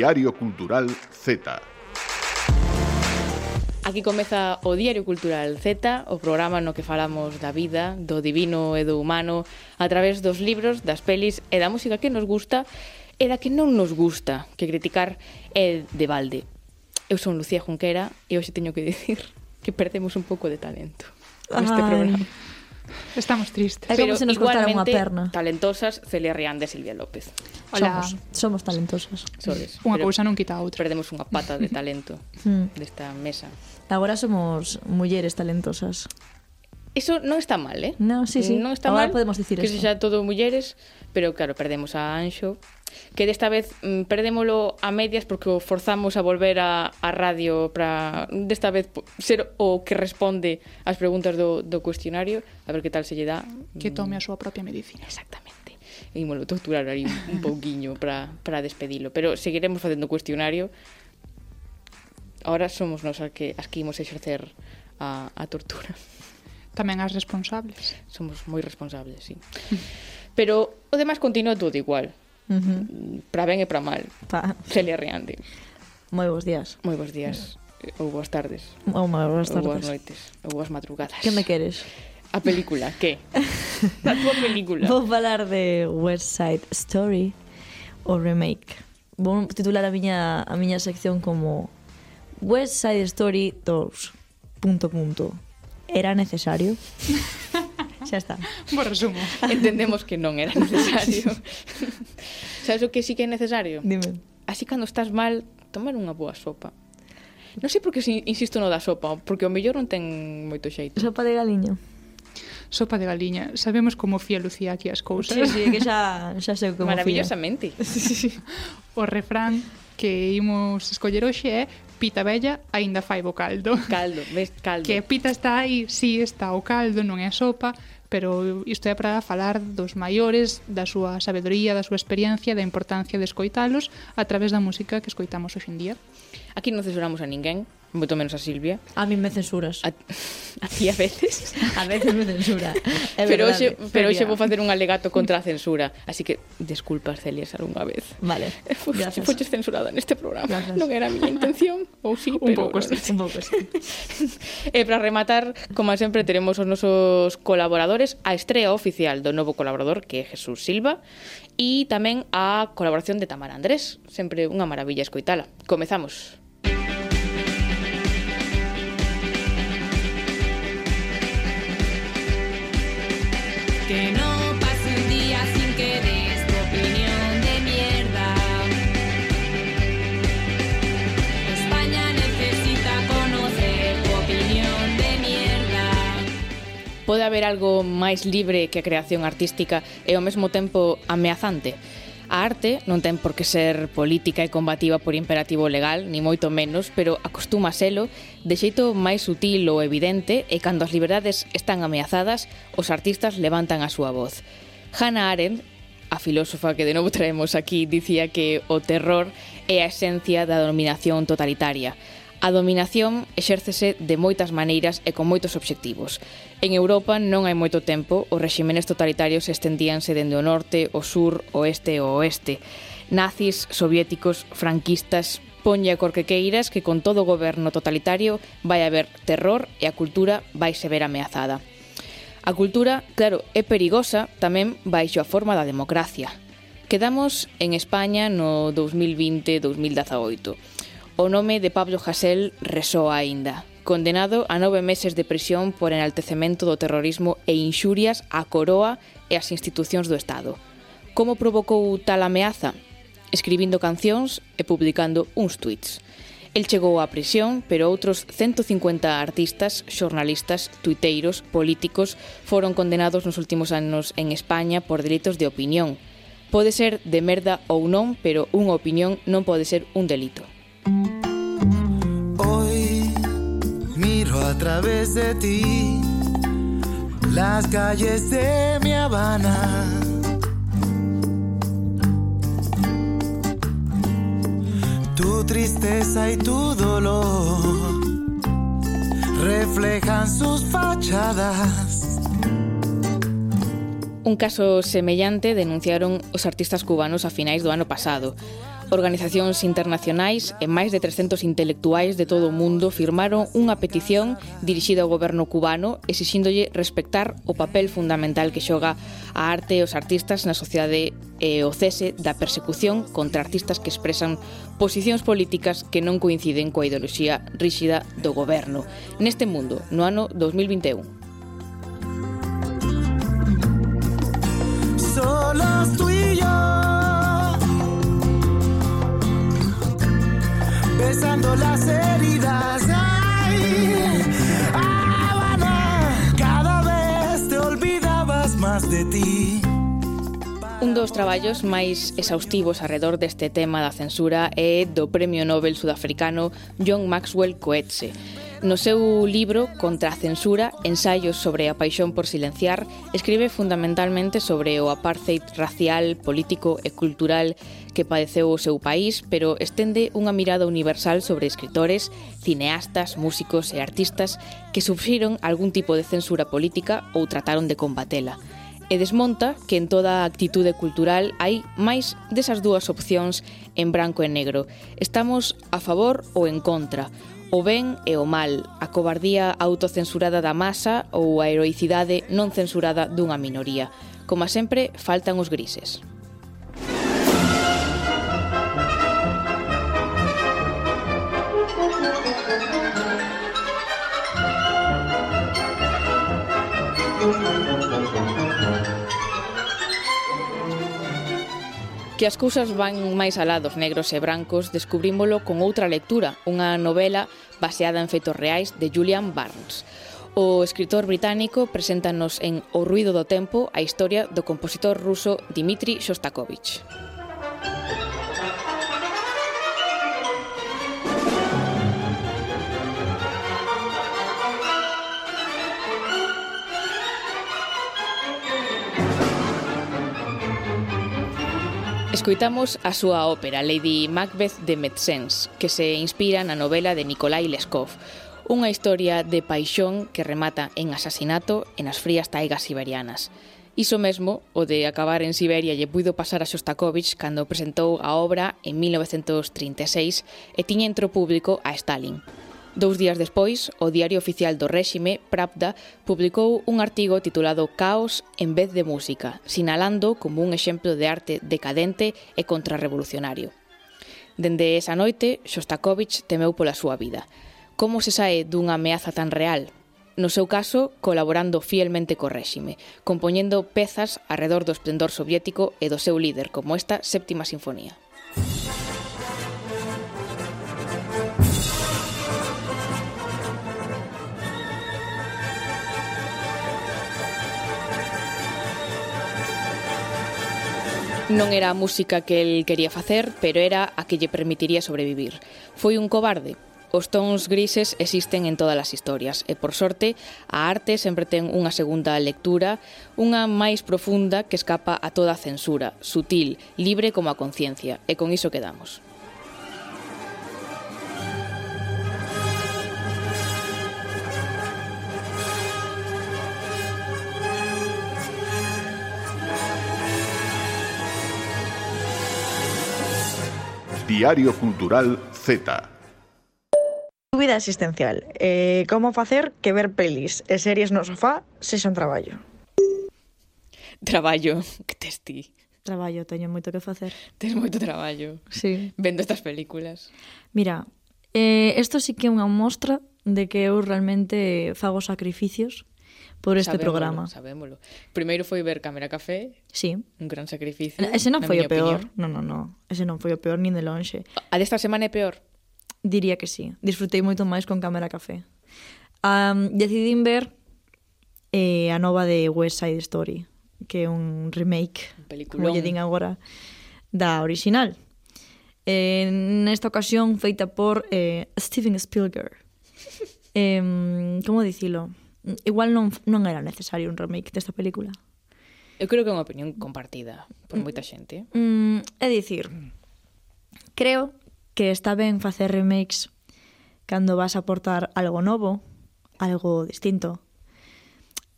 Diario Cultural Z. Aquí comeza o Diario Cultural Z, o programa no que falamos da vida, do divino e do humano, a través dos libros, das pelis e da música que nos gusta e da que non nos gusta, que criticar é de balde. Eu son Lucía Junquera e hoxe teño que dicir que perdemos un pouco de talento neste programa. Estamos tristes. É como Pero se nos cortara unha perna. talentosas Celia Riande e Silvia López. Hola. Somos, somos talentosas. Sodes. Unha Pero cousa non quita a outra. Perdemos unha pata de talento hmm. desta mesa. Agora somos mulleres talentosas. Eso non está mal, eh? Non, sí, sí. Non está Ahora mal. podemos dicir Que eso. xa todo mulleres, pero claro, perdemos a Anxo, que desta vez mm, perdémolo a medias porque o forzamos a volver a, a radio para desta vez ser o que responde ás preguntas do, do cuestionario, a ver que tal se lle dá. Que mm. tome a súa propia medicina. Exactamente. E molo torturar ali un pouquiño para, para despedilo. Pero seguiremos facendo cuestionario. Ahora somos nos as que, as que imos exercer a, a tortura. Tamén as responsables. Somos moi responsables, sí. Pero o demás continua todo igual. Uh -huh. Para ben e para mal. Pa. Celia Reandi. Moi bons días. Moi bons días. Ou boas tardes. Ou boas tardes. Ou boas noites. Ou boas madrugadas. Que me queres? A película, que? a tua película. Vou falar de West Side Story, o remake. Vou titular a miña, a miña sección como West Side Story 2. Punto, punto era necesario? Xa está. Bo resumo. Entendemos que non era necesario. Sabes o que sí que é necesario? Dime. Así cando estás mal, tomar unha boa sopa. Non sei por que insisto no da sopa, porque o mellor non ten moito xeito. Sopa de galiño. Sopa de galiña. Sabemos como fía Lucía aquí as cousas. Sí, sí, que xa, xa sei como Maravillosamente. Fía. Sí. O refrán que imos escoller hoxe é Pita Bella aínda fai bo caldo. Caldo, ves, caldo. Que Pita está aí, sí, está o caldo, non é a sopa, pero isto é para falar dos maiores, da súa sabedoría, da súa experiencia, da importancia de escoitalos a través da música que escoitamos hoxe en día. Aquí non censuramos a ninguén, moito menos a Silvia. A mí me censuras. A, a ti a veces. a veces me censura. É pero verdade, hoxe, pero hoxe vou facer un alegato contra a censura, así que desculpas, Celia, algunha vez. Vale. Gracias. Foches censurada neste programa. Gracias. Non era a miña intención, ou sí, un pero... Pouco, no, sí. Un pouco, sí. e para rematar, como sempre, teremos os nosos colaboradores a estrea oficial do novo colaborador, que é Jesús Silva, e tamén a colaboración de Tamara Andrés. Sempre unha maravilla escoitala. Comezamos. Que no pase un día sin que des tu opinión de mierda. España necesita conocer tu opinión de mierda. Pode haber algo máis libre que a creación artística e ao mesmo tempo ameazante. A arte non ten por que ser política e combativa por imperativo legal, ni moito menos, pero acostuma selo de xeito máis sutil ou evidente e cando as liberdades están ameazadas, os artistas levantan a súa voz. Hannah Arendt a filósofa que de novo traemos aquí dicía que o terror é a esencia da dominación totalitaria. A dominación exércese de moitas maneiras e con moitos obxectivos. En Europa non hai moito tempo, os rexímenes totalitarios estendíanse dende o norte, o sur, oeste e o oeste. Nazis, soviéticos, franquistas, ponlle a cor que queiras que con todo o goberno totalitario vai haber terror e a cultura vai se ver ameazada. A cultura, claro, é perigosa tamén baixo a forma da democracia. Quedamos en España no 2020-2018 O nome de Pablo Hasél resoa aínda condenado a nove meses de prisión por enaltecemento do terrorismo e inxurias á coroa e ás institucións do Estado. Como provocou tal ameaza? Escribindo cancións e publicando uns tweets. El chegou á prisión, pero outros 150 artistas, xornalistas, tuiteiros, políticos foron condenados nos últimos anos en España por delitos de opinión. Pode ser de merda ou non, pero unha opinión non pode ser un delito. Hoy miro a través de ti las calles de mi Habana. Tu tristeza y tu dolor reflejan sus fachadas. Un caso semellante denunciaron os artistas cubanos a finais do ano pasado. organizacións internacionais e máis de 300 intelectuais de todo o mundo firmaron unha petición dirixida ao goberno cubano exixíndolle respectar o papel fundamental que xoga a arte e os artistas na sociedade e o cese da persecución contra artistas que expresan posicións políticas que non coinciden coa ideoloxía ríxida do goberno. Neste mundo, no ano 2021. Solos tú y yo. besando las heridas. Ay, ah, Habana, cada vez te olvidabas más de ti. Un dos traballos máis exhaustivos arredor deste tema da censura é do Premio Nobel sudafricano John Maxwell Coetzee No seu libro Contra a censura, ensaios sobre a paixón por silenciar, escribe fundamentalmente sobre o apartheid racial, político e cultural que padeceu o seu país, pero estende unha mirada universal sobre escritores, cineastas, músicos e artistas que sufriron algún tipo de censura política ou trataron de combatela e desmonta que en toda actitude cultural hai máis desas dúas opcións en branco e negro. Estamos a favor ou en contra, o ben e o mal, a cobardía autocensurada da masa ou a heroicidade non censurada dunha minoría. Como sempre, faltan os grises. Que as cousas van máis alá dos negros e brancos descubrímolo con outra lectura, unha novela baseada en feitos reais de Julian Barnes. O escritor británico preséntanos en O ruido do tempo a historia do compositor ruso Dmitri Shostakovich. Escoitamos a súa ópera Lady Macbeth de Metzens, que se inspira na novela de Nikolai Leskov, unha historia de paixón que remata en asasinato en as frías taigas siberianas. Iso mesmo, o de acabar en Siberia lle puido pasar a Shostakovich cando presentou a obra en 1936 e tiña entre o público a Stalin. Dous días despois, o Diario Oficial do Réxime, Pravda, publicou un artigo titulado Caos en vez de música, sinalando como un exemplo de arte decadente e contrarrevolucionario. Dende esa noite, Shostakovich temeu pola súa vida. Como se sae dunha ameaza tan real? No seu caso, colaborando fielmente co réxime, compoñendo pezas arredor do esplendor soviético e do seu líder, como esta séptima sinfonía. Non era a música que el quería facer, pero era a que lle permitiría sobrevivir. Foi un cobarde, Os tons grises existen en todas as historias e, por sorte, a arte sempre ten unha segunda lectura, unha máis profunda que escapa a toda censura, sutil, libre como a conciencia, e con iso quedamos. Diario Cultural Z. Dúbida existencial. Eh, como facer que ver pelis e series no sofá sexan traballo? Traballo, que tes ti? Traballo, teño moito que facer. Tes moito traballo. Sí. Vendo estas películas. Mira, eh, esto sí que é unha mostra de que eu realmente fago sacrificios por este sabémolo, programa. Sabémolo. Primeiro foi ver Cámara Café. Sí. Un gran sacrificio. Ese non foi o peor. Opinión. Non, non, non. Ese non foi o peor nin de lonxe. A desta semana é peor? Diría que sí. Disfrutei moito máis con Cámara Café. Um, decidín ver eh, a nova de West Side Story, que é un remake, un peliculón. como lle din agora, da original. Eh, nesta ocasión feita por eh, Steven Spielberg. eh, como dicilo? igual non, non era necesario un remake desta película. Eu creo que é unha opinión compartida por moita xente. Mm, é dicir, creo que está ben facer remakes cando vas a aportar algo novo, algo distinto.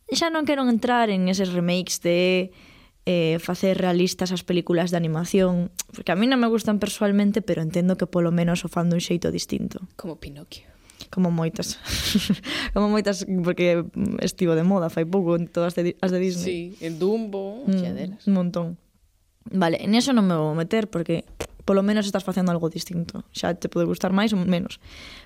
Xa non quero entrar en eses remakes de eh, facer realistas as películas de animación, porque a mí non me gustan persoalmente, pero entendo que polo menos o fan dun xeito distinto. Como Pinocchio como moitas. como moitas porque estivo de moda fai pouco en todas as de Disney. Sí, en Dumbo, mm, un montón. Vale, en eso non me vou meter porque polo menos estás facendo algo distinto. Xa te pode gustar máis ou menos.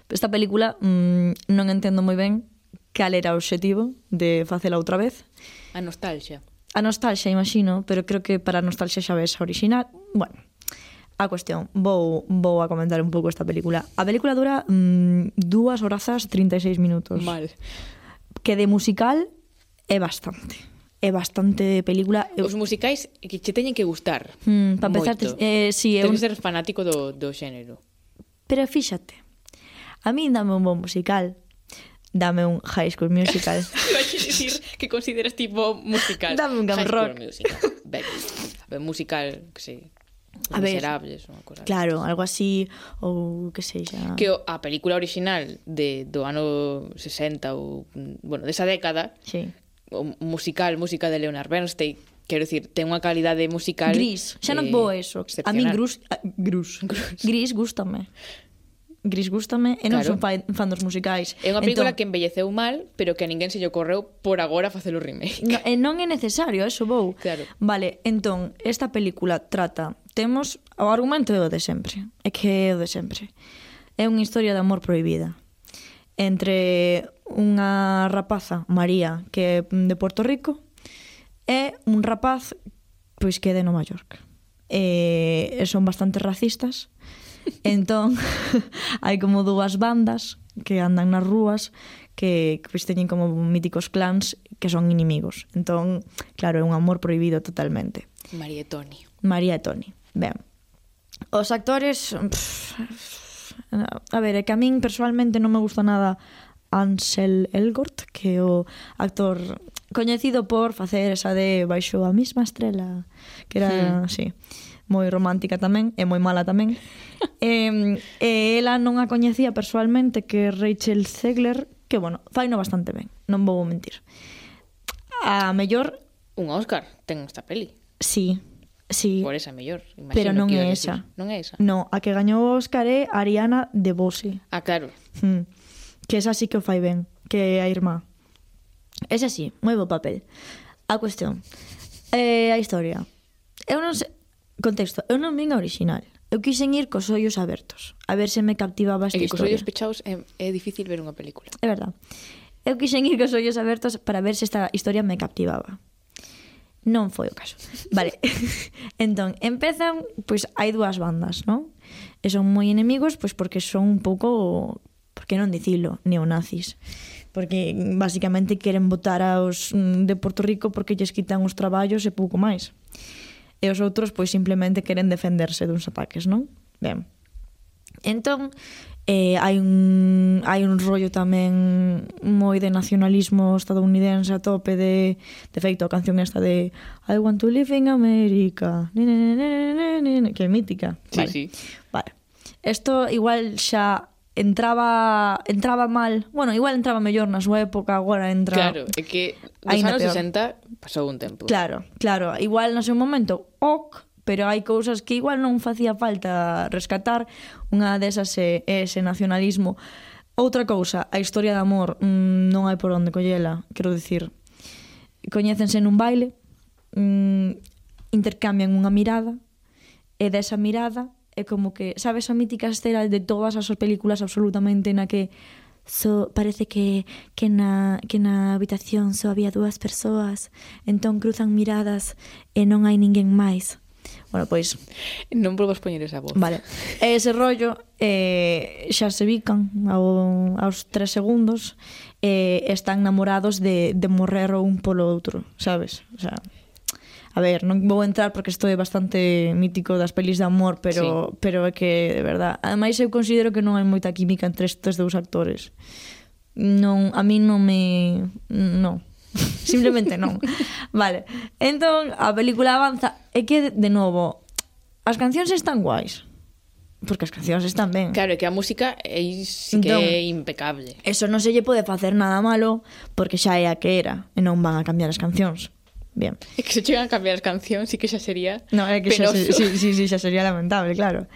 Esta película mmm, non entendo moi ben cal era o obxectivo de facela outra vez. A nostalgia. A nostalgia, imagino, pero creo que para a nostalgia xa ves a original. Bueno, A cuestión, vou, vou a comentar un pouco esta película. A película dura mm, dúas horazas 36 minutos. Vale. Que de musical é bastante. É bastante película. Os musicais que che teñen que gustar. Mm, para empezar, eh, si, sí, é un... ser fanático do, do xénero. Pero fíxate, a mí dame un bon musical, dame un High School Musical. Iba a dicir que consideras tipo musical. Dame un glam rock. Musical. Ben, musical, que sí. A miserables, ver, unha cosa. Claro, algo así ou que sei xa. Que a película original de do ano 60 ou bueno, desa década, sí. o musical, música de Leonard Bernstein, Quero dicir, ten unha calidade musical Gris, xa non eh, vou eso A mí ah, grus, a, grus. Gris gústame Gris gústame e non claro. son fan, fan dos musicais. É unha película entón, que embelleceu mal, pero que a ninguén se lle ocorreu por agora facelo remake. No, e non é necesario, eso vou. Claro. Vale, entón, esta película trata temos o argumento é o de sempre, é que é o de sempre. É unha historia de amor proibida entre unha rapaza, María, que é de Puerto Rico, e un rapaz pois que é de Nova York. E son bastante racistas. Entón, hai como dúas bandas que andan nas rúas que pois, teñen como míticos clans que son inimigos. Entón, claro, é un amor prohibido totalmente. María e Toni. María e Toni. Ben. Os actores... Pff, a ver, é que a min personalmente non me gusta nada Ansel Elgort, que é o actor coñecido por facer esa de baixo a mesma estrela, que era, sí, sí moi romántica tamén e moi mala tamén. e, e ela non a coñecía persoalmente que Rachel Zegler, que bueno, faino bastante ben, non vou mentir. A mellor un Oscar ten esta peli. Sí, Sí. Por esa mellor, imagino Pero non é esa. Decir. Non é esa. No, a que gañou o Oscar é Ariana de Bose. Ah, claro. Mm. Que esa sí que o fai ben, que é a irmá. Esa sí, moi bo papel. A cuestión. Eh, a historia. Eu non sei... Contexto. Eu non vin a original. Eu quixen ir cos ollos abertos. A ver se me captivaba esta e historia. E cos ollos pechados é, é difícil ver unha película. É verdad. Eu quixen ir cos ollos abertos para ver se esta historia me captivaba. Non foi o caso. Vale. entón, empezan, pois hai dúas bandas, non? E son moi enemigos, pois porque son un pouco, por que non dicilo, neonazis porque basicamente queren votar aos mm, de Porto Rico porque lles quitan os traballos e pouco máis. E os outros pois simplemente queren defenderse duns ataques, non? Ben. Entón, eh, hai un hai un rollo tamén moi de nacionalismo estadounidense a tope de de feito a canción esta de I want to live in America ne, ne, ne, ne, ne, ne, que é mítica sí, vale. sí. vale esto igual xa entraba entraba mal, bueno, igual entraba mellor na súa época, agora entra Claro, é que dos anos 60 pasou un tempo. Claro, claro, igual no seu momento ok, pero hai cousas que igual non facía falta rescatar. Unha desas é, é ese nacionalismo. Outra cousa, a historia de amor mmm, non hai por onde collela, quero dicir. Coñécense nun baile, mmm, intercambian unha mirada, e desa mirada é como que, sabes a mítica escena de todas as películas absolutamente na que so, parece que, que, na, que na habitación só había dúas persoas, entón cruzan miradas e non hai ninguén máis. Bueno, pois... Non volvas poñer esa voz. Vale. E ese rollo eh, xa se bican ao, aos tres segundos e eh, están namorados de, de morrer o un polo outro, sabes? O sea, a ver, non vou entrar porque isto é bastante mítico das pelis de amor, pero sí. pero é que, de verdad, ademais eu considero que non hai moita química entre estes dous actores. Non, a mí non me non simplemente non. Vale. Entón, a película avanza e que, de novo, as cancións están guais. Porque as cancións están ben. Claro, que a música é sí que entón, é impecable. Eso non se lle pode facer nada malo porque xa é a que era e non van a cambiar as cancións. Bien. É que se chegan a cambiar as cancións sí que xa sería No, é que penoso. xa, sí, sí, sí, xa sería lamentable, claro.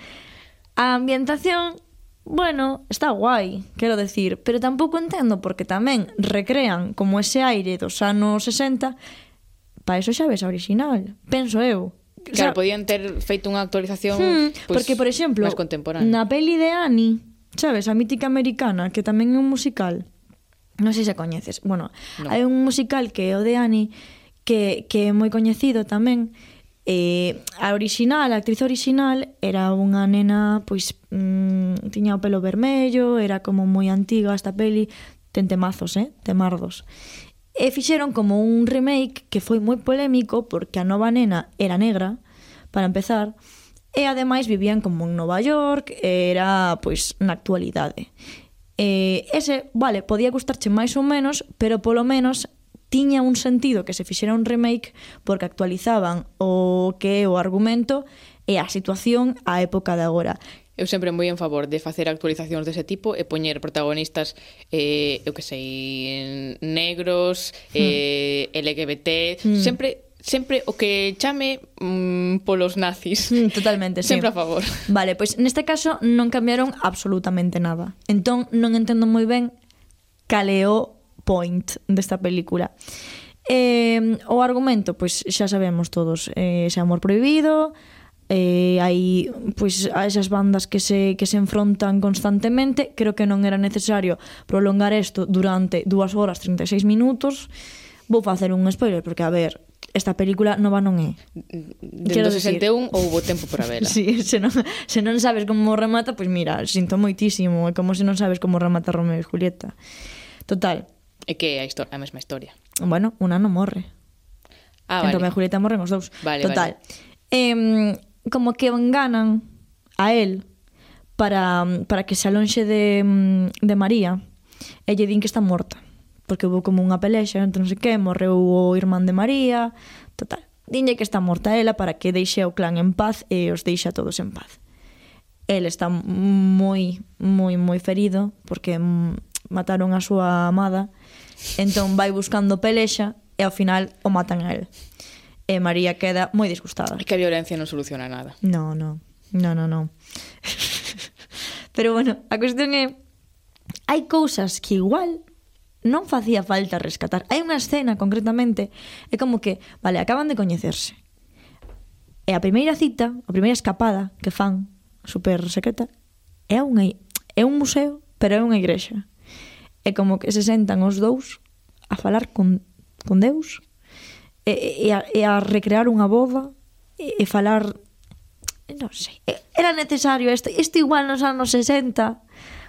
A ambientación bueno, está guai, quero decir, pero tampouco entendo porque tamén recrean como ese aire dos anos 60, pa eso xa ves a original, penso eu. Claro, o sea, podían ter feito unha actualización hmm, pues, porque, por exemplo, na peli de Annie, sabes, a mítica americana, que tamén é un musical, non sei se coñeces, bueno, no. hai un musical que é o de Annie, que, que é moi coñecido tamén, Eh, a original, a actriz original era unha nena, pois, mm, tiña o pelo vermello, era como moi antiga esta peli, ten temazos, eh? Temardos. E fixeron como un remake que foi moi polémico porque a nova nena era negra, para empezar, e ademais vivían como en Nova York, era pois na actualidade. E ese, vale, podía gustarche máis ou menos, pero polo menos tiña un sentido que se fixera un remake porque actualizaban o que é o argumento e a situación á época de agora. Eu sempre moi en favor de facer actualizacións dese tipo e poñer protagonistas, eh, eu que sei, negros, mm. eh, LGBT, mm. sempre sempre o que chame mmm, polos nazis. Hmm, totalmente, Sempre sí. a favor. Vale, pois neste caso non cambiaron absolutamente nada. Entón non entendo moi ben caleo point desta película. Eh, o argumento, pois xa sabemos todos, eh, ese amor prohibido, eh, hai pois a esas bandas que se que se enfrontan constantemente, creo que non era necesario prolongar isto durante 2 horas 36 minutos. Vou facer un spoiler porque a ver, esta película nova non é. Dendo 61 houbo tempo para vela. sí, se non, se non sabes como remata, pois mira, sinto moitísimo, é como se non sabes como remata Romeo e Julieta. Total, É que é a, a mesma historia. Bueno, unha non morre. Ah, entón, vale. Romeo e Julieta morren os dous. Vale, Total. Vale. Eh, como que enganan a él para, para que se alonxe de, de María e lle din que está morta porque houve como unha pelexa, entre non sei que, morreu o irmán de María, total. Dinlle que está morta ela para que deixe o clan en paz e os deixe a todos en paz. El está moi, moi, moi ferido porque mataron a súa amada Entón vai buscando pelexa e ao final o matan a él. E María queda moi disgustada. É que a violencia non soluciona nada. No, no. No, no, no. Pero bueno, a cuestión é hai cousas que igual non facía falta rescatar. Hai unha escena concretamente, é como que, vale, acaban de coñecerse. E a primeira cita, a primeira escapada que fan, super secreta, é unha é un museo, pero é unha igrexa é como que se sentan os dous a falar con, con Deus e, e, a, e a recrear unha boda e, e falar non sei, era necesario isto, isto igual nos anos 60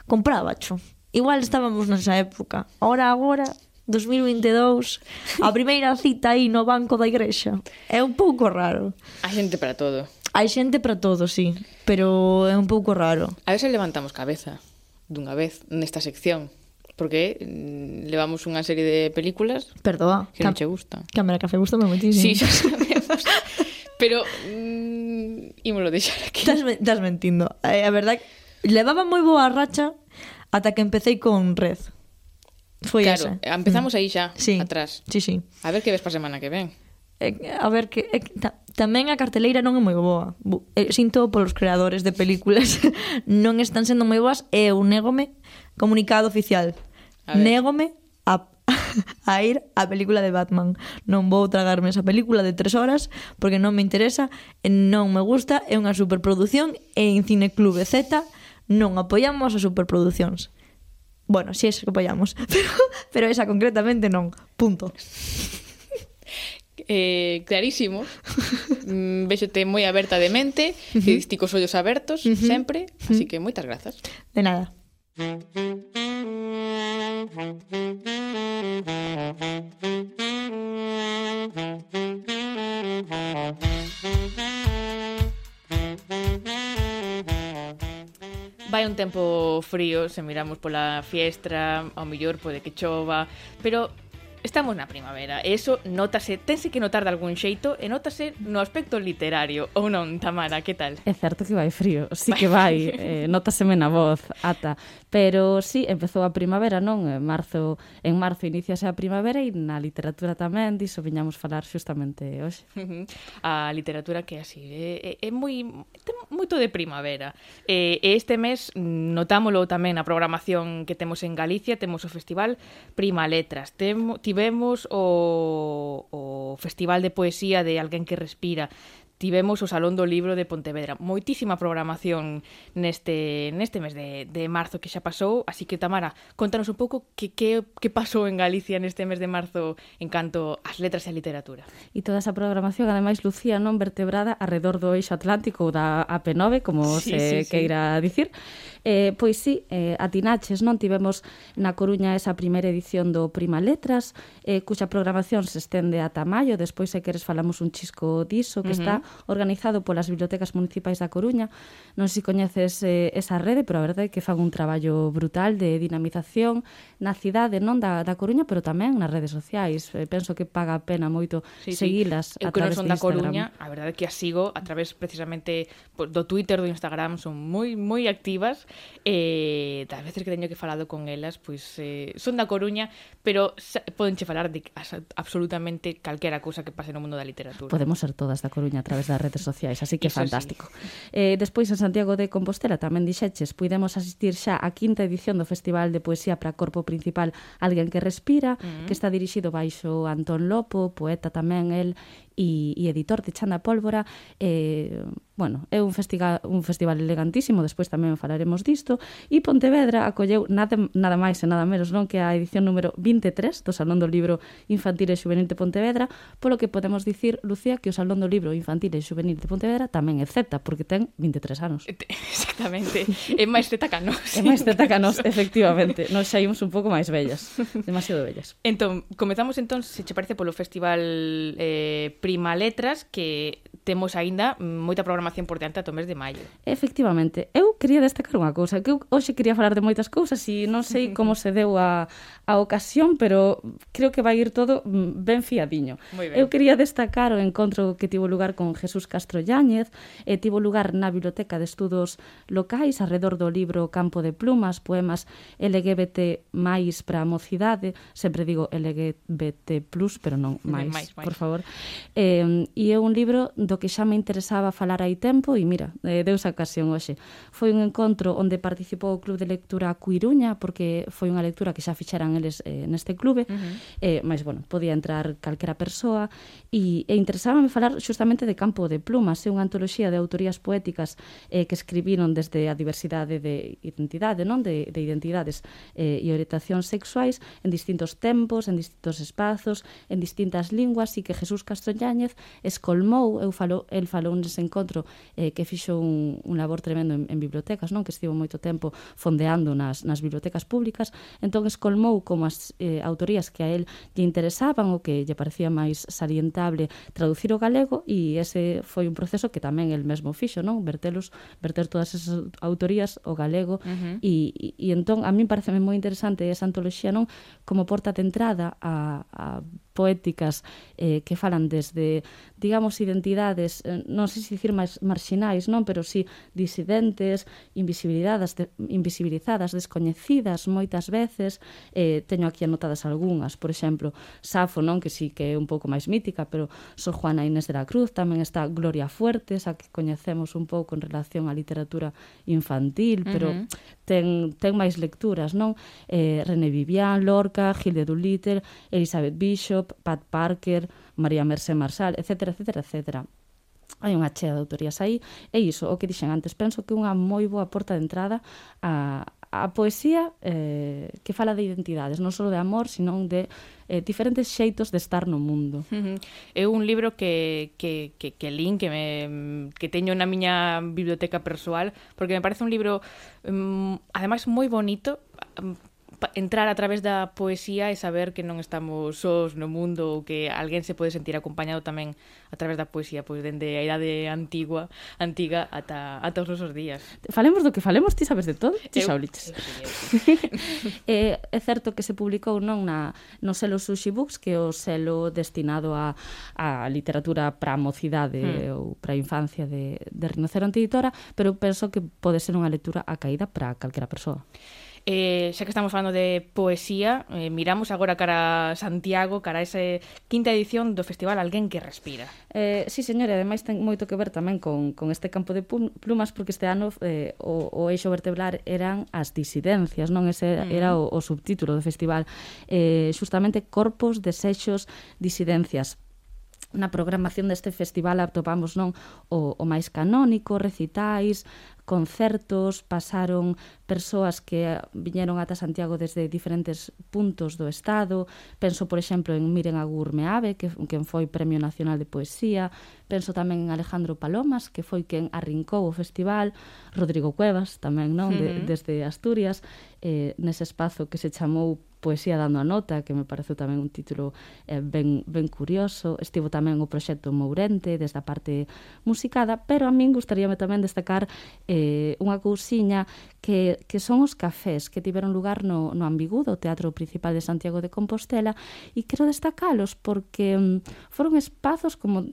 compraba cho. Igual estábamos nesa época. ahora agora, 2022, a primeira cita aí no banco da igrexa. É un pouco raro. Hai xente para todo. Hai xente para todo, sí, pero é un pouco raro. A ver se levantamos cabeza dunha vez nesta sección porque mm, levamos unha serie de películas Perdoa, que non che gusta. Cámara Café gustame moitísimo. Sí, xa sabemos. pero mm, ímolo deixar aquí. Estás, me, estás mentindo. Eh, a verdad, levaba moi boa racha ata que empecei con Red. Foi claro, esa. empezamos mm. aí xa, sí. atrás. Sí, sí. A ver que ves para semana que ven. Eh, a ver que eh, ta, tamén a carteleira non é moi boa. Bu, eh, sinto polos creadores de películas non están sendo moi boas e eu négome Comunicado oficial. A ver. Négome a, a ir á película de Batman. Non vou tragarme esa película de tres horas porque non me interesa e non me gusta. É unha superproducción e en Cineclube Z non apoiamos as superproduccións. Bueno, si sí, es que apoiamos, pero, pero esa concretamente non. Punto. Eh, clarísimo. mm, Véxote moi aberta de mente, uh eh, -huh. ti cos ollos abertos uh -huh. sempre, así que moitas grazas. De nada. Vai un tempo frío, se miramos pola fiestra, ao mellor pode que chova, pero estamos na primavera e eso notase, tense que notar de algún xeito e notase no aspecto literario ou non, Tamara, que tal? É certo que vai frío, sí que vai, eh, notaseme na voz, ata Pero sí, empezou a primavera, non? En marzo, en marzo iniciase a primavera e na literatura tamén, diso viñamos falar xustamente hoxe. A literatura que así é, é, é moi ten moito de primavera. E este mes notámolo tamén na programación que temos en Galicia, temos o festival Prima Letras, temo, tivemos o, o festival de poesía de Alguén que respira, tivemos o Salón do Libro de Pontevedra. Moitísima programación neste neste mes de, de marzo que xa pasou, así que Tamara, contanos un pouco que, que, que pasou en Galicia neste mes de marzo en canto ás letras e a literatura. E toda esa programación, ademais, Lucía, non vertebrada arredor do eixo atlántico ou da AP9, como sí, se sí, queira sí. dicir, Eh, pois sí, eh, atinaches, non? Tivemos na Coruña esa primeira edición do Prima Letras, eh, cuxa programación se estende ata maio, despois se queres falamos un chisco diso, que uh -huh. está organizado polas bibliotecas municipais da Coruña. Non sei se coñeces eh, esa rede, pero a verdade é que fan un traballo brutal de dinamización na cidade, non da, da Coruña, pero tamén nas redes sociais. Eh, penso que paga a pena moito sí, seguilas sí. Eu a través non son da Coruña, a verdade é que as sigo a través precisamente do Twitter, do Instagram, son moi moi activas e das veces que teño que falado con elas, pois eh, son da Coruña, pero podenche falar de absolutamente calquera cousa que pase no mundo da literatura. Podemos ser todas da Coruña a través das redes sociais, así que Eso fantástico. Sí. Eh, despois en Santiago de Compostela tamén dixeches, puidemos asistir xa á quinta edición do Festival de Poesía para Corpo Principal Alguén que Respira, mm. que está dirixido baixo Antón Lopo, poeta tamén el, e, e editor de Chanda Pólvora. Eh, bueno, é un, festival, un festival elegantísimo, despois tamén falaremos disto, e Pontevedra acolleu nada, nada máis e nada menos non que a edición número 23 do Salón do Libro Infantil e Juvenil de Pontevedra, polo que podemos dicir, Lucía, que o Salón do Libro Infantil e Juvenil de Pontevedra tamén é Z, porque ten 23 anos. Exactamente, é máis Z que nós. É máis Z que nós, efectivamente. Nos saímos un pouco máis bellas, demasiado bellas. Entón, comezamos entón, se che parece, polo Festival eh, Primaletras, que temos aínda moita programación por diante ata o mes de maio. Efectivamente. Eu quería destacar unha cousa, que eu hoxe quería falar de moitas cousas e non sei como se deu a, a ocasión, pero creo que vai ir todo mm, ben fiadiño. Eu quería destacar o encontro que tivo lugar con Jesús Castro Yáñez, e tivo lugar na Biblioteca de Estudos Locais alrededor do libro Campo de Plumas, poemas LGBT máis para a mocidade, sempre digo LGBT plus, pero non máis, por favor. Eh, e é un libro do que xa me interesaba falar hai tempo e mira, eh, deus a ocasión hoxe. Foi un encontro onde participou o Club de Lectura Cuiruña porque foi unha lectura que xa fixeran eles eh, neste clube, uh -huh. eh, mas bueno, podía entrar calquera persoa e, e interesábame falar xustamente de Campo de Plumas, é unha antoloxía de autorías poéticas eh, que escribiron desde a diversidade de identidade, non? De, de identidades eh, e orientacións sexuais en distintos tempos, en distintos espazos, en distintas linguas e que Jesús Castro Yáñez escolmou, eu falou, el falou nese encontro eh, que fixo un, un labor tremendo en, en bibliotecas, non que estivo moito tempo fondeando nas, nas bibliotecas públicas, entón escolmou como as eh, autorías que a el lle interesaban ou que lle parecía máis salientable traducir o galego e ese foi un proceso que tamén el mesmo fixo, non? Vertelos, verter todas esas autorías o galego uh -huh. e, e, e entón a min pareceme moi interesante esa antoloxía, non? Como porta de entrada a, a poéticas eh, que falan desde, digamos, identidades, eh, non sei se dicir máis marxinais, non, pero si sí, disidentes, invisibilizadas, de, invisibilizadas, descoñecidas moitas veces, eh, teño aquí anotadas algunhas, por exemplo, Safo, non, que sí que é un pouco máis mítica, pero Sor Juana Inés de la Cruz, tamén está Gloria Fuertes, a que coñecemos un pouco en relación á literatura infantil, pero uh -huh. ten, ten máis lecturas, non? Eh, René Vivian, Lorca, Gil de Doolittle, Elizabeth Bishop, Bishop, Pat Parker, María Mercé Marsal, etc, etc, etc. Hai unha chea de autorías aí, e iso, o que dixen antes, penso que unha moi boa porta de entrada a, a poesía eh, que fala de identidades, non só de amor, senón de eh, diferentes xeitos de estar no mundo. Uh -huh. É un libro que, que, que, que lin, que, me, que teño na miña biblioteca persoal, porque me parece un libro, um, ademais, moi bonito, entrar a través da poesía e saber que non estamos sós no mundo ou que alguén se pode sentir acompañado tamén a través da poesía, pois dende a idade antigua, antiga ata ata os nosos días. Falemos do que falemos, ti sabes de todo, ti xa eh, é certo que se publicou non na no selo Sushi Books, que é o selo destinado a a literatura para a mocidade mm. ou para a infancia de de Rinoceronte Editora, pero penso que pode ser unha lectura a caída para calquera persoa. Eh, xa que estamos falando de poesía, eh, miramos agora cara a Santiago, cara a ese quinta edición do Festival Alguén que Respira. Eh, sí, señora, ademais ten moito que ver tamén con, con este campo de plumas, porque este ano eh, o, o eixo vertebral eran as disidencias, non? Ese era mm. o, o subtítulo do festival. Eh, justamente Corpos, Desexos, Disidencias na programación deste festival atopamos non o, o máis canónico, recitais, concertos, pasaron persoas que viñeron ata Santiago desde diferentes puntos do Estado. Penso, por exemplo, en Miren Agur Meave, que, quen foi Premio Nacional de Poesía. Penso tamén en Alejandro Palomas, que foi quen arrincou o festival. Rodrigo Cuevas, tamén, non? De, desde Asturias, eh, nese espazo que se chamou Poesía dando a nota, que me pareceu tamén un título eh, ben, ben curioso. Estivo tamén o proxecto Mourente, desde a parte musicada, pero a min gustaríame tamén destacar eh, unha cousiña que, que son os cafés que tiveron lugar no, no Ambigudo, o Teatro Principal de Santiago de Compostela, e quero destacalos porque mm, foron espazos como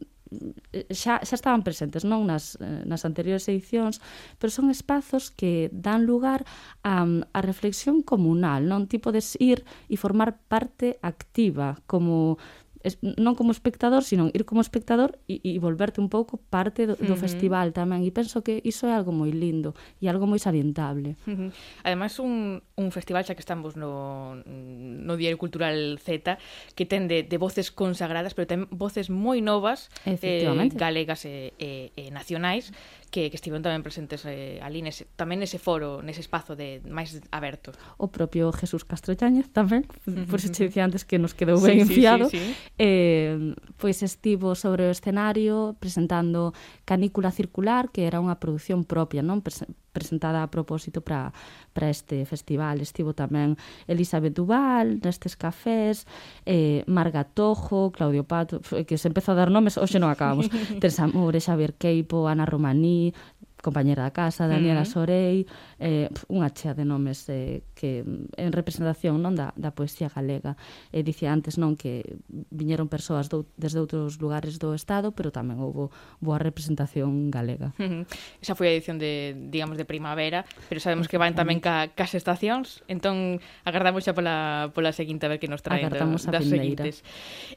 xa, xa estaban presentes non nas, eh, nas anteriores edicións, pero son espazos que dan lugar a, a reflexión comunal, non tipo de ir e formar parte activa, como es, non como espectador, sino ir como espectador e, e volverte un pouco parte do, do uh -huh. festival tamén. E penso que iso é algo moi lindo e algo moi salientable. Uh -huh. Ademais, un, un festival, xa que estamos no, no Diario Cultural Z, que ten de, de voces consagradas, pero ten voces moi novas, eh, galegas e, e, e nacionais, que, que estiveron tamén presentes eh, ali nese, tamén nese foro, nese espazo de máis aberto. O propio Jesús Castro Llañez tamén, por se dicía antes que nos quedou ben sí, enfiado, sí, sí, sí. eh, pois estivo sobre o escenario presentando Canícula Circular, que era unha produción propia, non? Pre presentada a propósito para para este festival. Estivo tamén Elizabeth Duval nestes cafés, eh, Marga Tojo, Claudio Pato, que se empezou a dar nomes, hoxe non acabamos. Teresa Moure, Xavier Queipo, Ana Romaní, compañera da casa, Daniela mm. uh -huh. Sorei, eh, unha chea de nomes eh, que en representación non da, da poesía galega. E eh, dicía antes non que viñeron persoas do, desde outros lugares do Estado, pero tamén houbo boa representación galega. Uh -huh. Esa foi a edición de, digamos, de primavera, pero sabemos que van tamén ca, cas estacións, entón agardamos xa pola, pola seguinte a ver que nos traen agardamos do, das seguintes.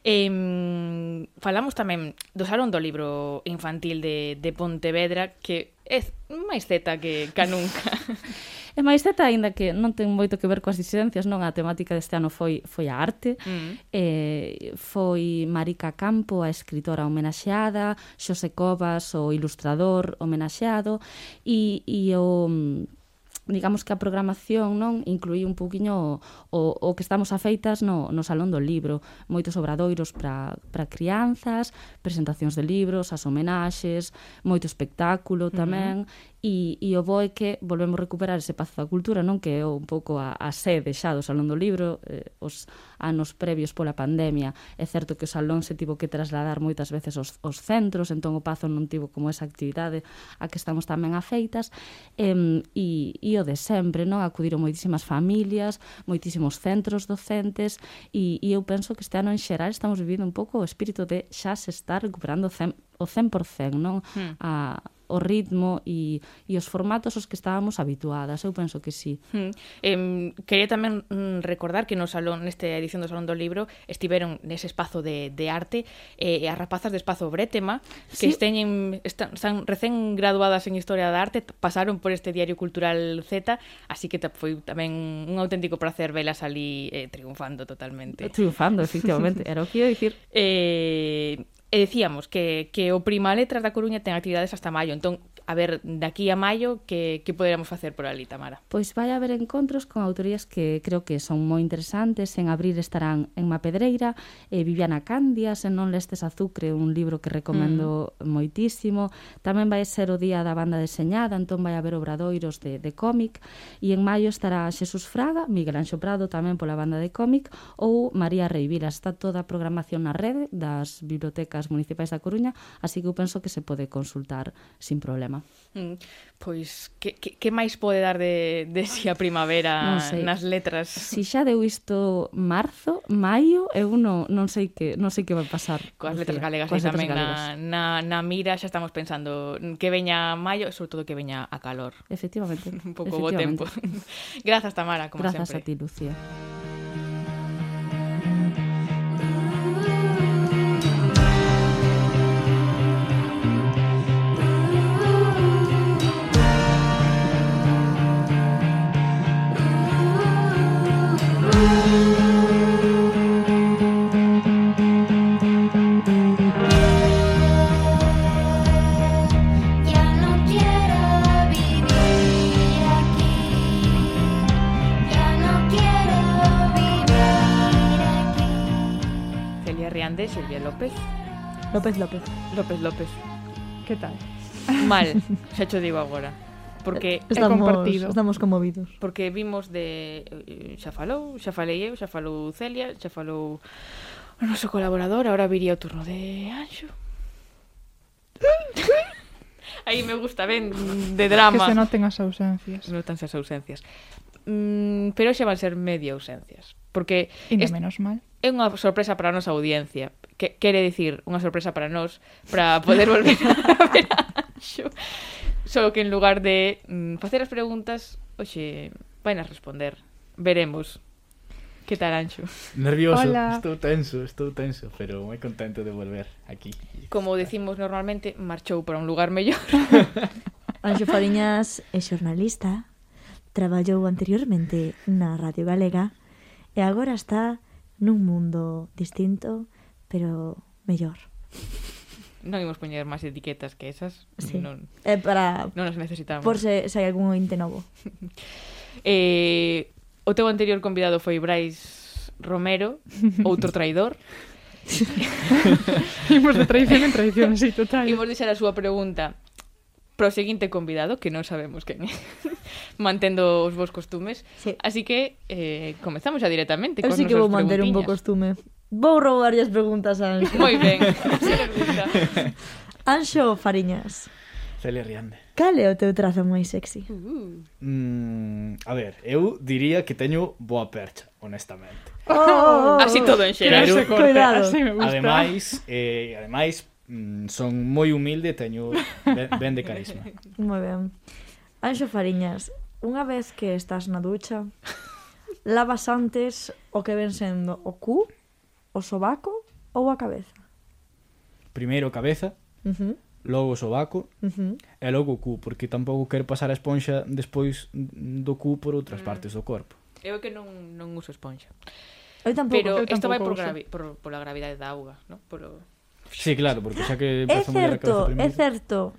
Eh, falamos tamén do Salón do Libro Infantil de, de Pontevedra, que é máis zeta que, que nunca. É máis zeta, aínda que non ten moito que ver coas disidencias, non? A temática deste ano foi foi a arte, mm. eh, foi Marica Campo, a escritora homenaxeada, Xosé Covas, o ilustrador homenaxeado, e, e o mm, digamos que a programación non incluí un poquinho o, o, o que estamos afeitas no, no Salón do Libro, moitos obradoiros para crianzas, presentacións de libros, as homenaxes, moito espectáculo tamén, uh -huh e, e o bo é que volvemos recuperar ese pazo da cultura, non? Que é un pouco a, a sede xa do Salón do Libro, eh, os anos previos pola pandemia, é certo que o Salón se tivo que trasladar moitas veces aos, aos centros, entón o pazo non tivo como esa actividade a que estamos tamén afeitas, em, e, e o de sempre, non? Acudiron moitísimas familias, moitísimos centros docentes, e, e eu penso que este ano en xeral estamos vivindo un pouco o espírito de xa se está recuperando 100%, o 100%, non? Hmm. A, o ritmo e, e os formatos os que estábamos habituadas, eu penso que sí. Hmm. Eh, quería tamén mm, recordar que no salón, neste edición do Salón do Libro, estiveron nese espazo de, de arte eh, as rapazas de Espazo Bretema, que sí. esteñen, están, están recén graduadas en Historia da Arte, pasaron por este Diario Cultural Z, así que foi tamén un auténtico placer velas ali eh, triunfando totalmente. Triunfando, efectivamente, era o que ia dicir. Eh, E decíamos que, que o Prima Letras da Coruña ten actividades hasta maio, entón a ver, de aquí a maio, que, que poderemos facer por ali, Tamara? Pois vai haber encontros con autorías que creo que son moi interesantes. En abril estarán en Mapedreira, eh, Viviana Candias, en Non Lestes Azucre, un libro que recomendo mm. moitísimo. Tamén vai ser o día da banda deseñada, entón vai haber obradoiros de, de cómic. E en maio estará Xesús Fraga, Miguel Anxo Prado tamén pola banda de cómic, ou María Reivilas. Está toda a programación na rede das bibliotecas municipais da Coruña, así que eu penso que se pode consultar sin problema. Mm, pois, que, que, que máis pode dar de, de si a primavera non sei. nas letras? Si xa deu isto marzo, maio, eu non, non sei que non sei que vai pasar. Coas letras galegas coas tamén galegas. Na, na, na mira xa estamos pensando que veña maio e sobre todo que veña a calor. Efectivamente. Un pouco bo tempo. Grazas Tamara, como Grazas sempre. Grazas a ti, Lucía. López López. López López. Que tal? Mal, xa cho digo agora. Porque estamos, compartido. estamos conmovidos. Porque vimos de eh, xa falou, xa falei eu, xa falou Celia, xa falou o noso colaborador, agora viría o turno de Anxo. Aí me gusta, ben, de drama. Que se noten as ausencias. Notanse as ausencias. Mm, pero xa van ser media ausencias. Porque... Inda menos mal. É unha sorpresa para a nosa audiencia que quere dicir unha sorpresa para nós para poder volver a ver a Anxo só que en lugar de mm, facer as preguntas oxe, vai a responder veremos Que tal, Anxo? Nervioso, Hola. estou tenso, estou tenso, pero moi contento de volver aquí. Como decimos normalmente, marchou para un lugar mellor. Anxo Fariñas é xornalista, traballou anteriormente na Radio Galega e agora está nun mundo distinto pero mellor. Non imos poñer máis etiquetas que esas. Sí. Non, eh, para... non as necesitamos. Por se, se hai algún ointe novo. eh, o teu anterior convidado foi Brais Romero, outro traidor. Imos de traición en traición, sí, total. Imos deixar a súa pregunta pro seguinte convidado, que non sabemos quen é, mantendo os vos costumes. Sí. Así que eh, comezamos xa directamente. Eu sí que vou manter un bo costume. Vou roubar as preguntas a Anxo. Moi ben. Anxo Fariñas. Celia Riande. Cal é o teu trazo moi sexy? Uh. Mm, a ver, eu diría que teño boa percha, honestamente. Oh, Así todo en xeral. Pero, cuidado. Ademais, eh, ademais mm, son moi humilde e teño ben, ben de carisma. Moi ben. Anxo Fariñas, unha vez que estás na ducha, lavas antes o que ven sendo o cu o sobaco ou a cabeza? Primeiro cabeza, uh -huh. logo sobaco uh -huh. e logo o cu, porque tampouco quero pasar a esponxa despois do cu por outras mm. partes do corpo. Eu que non, non uso esponxa. Eu tampouco, Pero eu isto vai por, gravi, por, por la gravidade da auga, non? Por o... Sí, claro, porque xa que... É certo, é certo.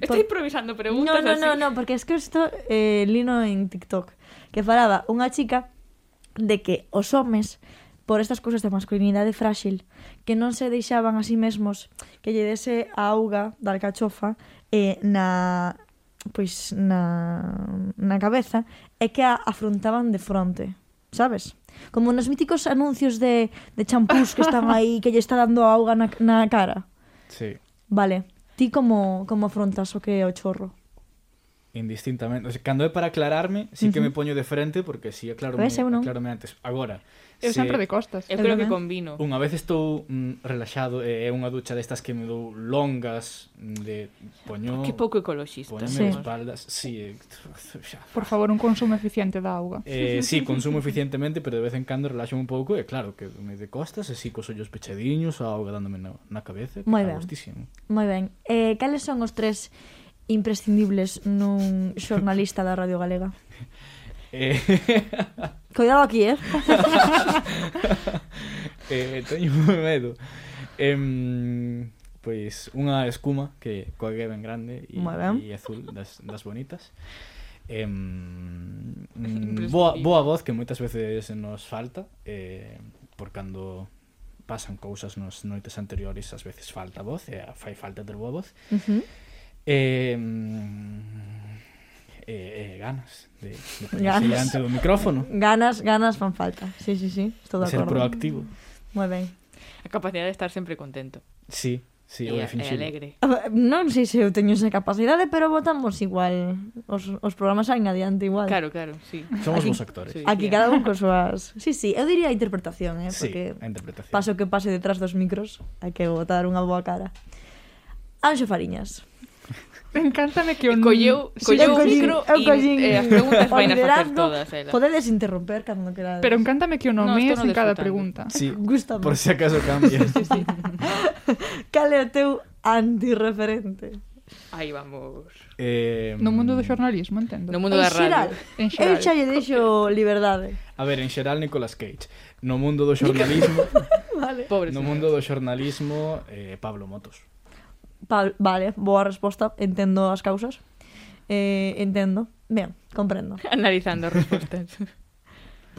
Estoy improvisando preguntas no, no, así. No, no, porque es que isto eh, lino en TikTok que falaba unha chica de que os homes por estas cousas de masculinidade fráxil que non se deixaban a sí mesmos que lle dese a auga da alcachofa eh, na pois na, na cabeza e que a afrontaban de fronte sabes? Como nos míticos anuncios de, de champús que están aí que lle está dando auga na, na cara. Sí. Vale. Ti como como afrontas o que é o chorro? indistintamente. O sea, cando é para aclararme, sí que me poño de frente porque si sí, aclaro, Ves, eu non. aclarome antes. Agora, Eu se- sempre de costas. Eu creo que combino. Unha vez estou mm, relaxado e é unha ducha destas que me dou longas mm, de poño Que pouco ecoloxista. poñeme de Sí. espaldas. Sí, eh, xa. Por favor, un consumo eficiente da auga. Eh, sí, consumo eficientemente, pero de vez en cando relaxo un pouco e claro, que me de costas e sí, cos ollos pechadiños, a auga dándome na, na cabeza, que Moi está ben. gustísimo. Moi ben. Eh, cales son os tres imprescindibles nun xornalista da Radio Galega. Eh... Cuidado aquí, eh? eh teño medo. Em, pois unha escuma que coa que ben grande e, Moi ben. e azul das, das bonitas. Em, mm, boa, boa voz que moitas veces nos falta eh, por cando pasan cousas nos noites anteriores ás veces falta voz e eh, fai falta ter boa voz. Uh -huh E, e, eh, e eh, ganas de, de ponerse ganas. do micrófono. Ganas, ganas fan falta. Sí, sí, sí, estou de acordo. Ser proactivo. Moi ben. A capacidade de estar sempre contento. Sí, sí, e, e alegre. Ver, non sei se eu teño esa capacidade, pero votamos igual. Os, os programas saen adiante igual. Claro, claro, sí. Somos aquí, bons actores. Sí, aquí sí, cada un con súas... Sí, sí, eu diría a interpretación, eh, porque sí, a interpretación. paso que pase detrás dos micros, hai que botar unha boa cara. Anxo Fariñas, Me que eh, un... Colleu, colleu sí, o micro e eh, as preguntas vai a facer todas. Ela. Podedes interromper cando querades. Pero encántame que o nomees no, no en cada pregunta. Sí, Gústame. por si acaso cambia. sí, sí. Cal é o teu antirreferente? Aí vamos. Eh, no mundo do xornalismo, entendo. No mundo en da xeral, radio. En xeral. Eu xa lle deixo liberdade. A ver, en xeral Nicolas Cage. No mundo do xornalismo... vale. Pobre no mundo do xornalismo, eh, Pablo Motos pa, vale, boa resposta, entendo as causas. Eh, entendo. Ben, comprendo. Analizando respostas.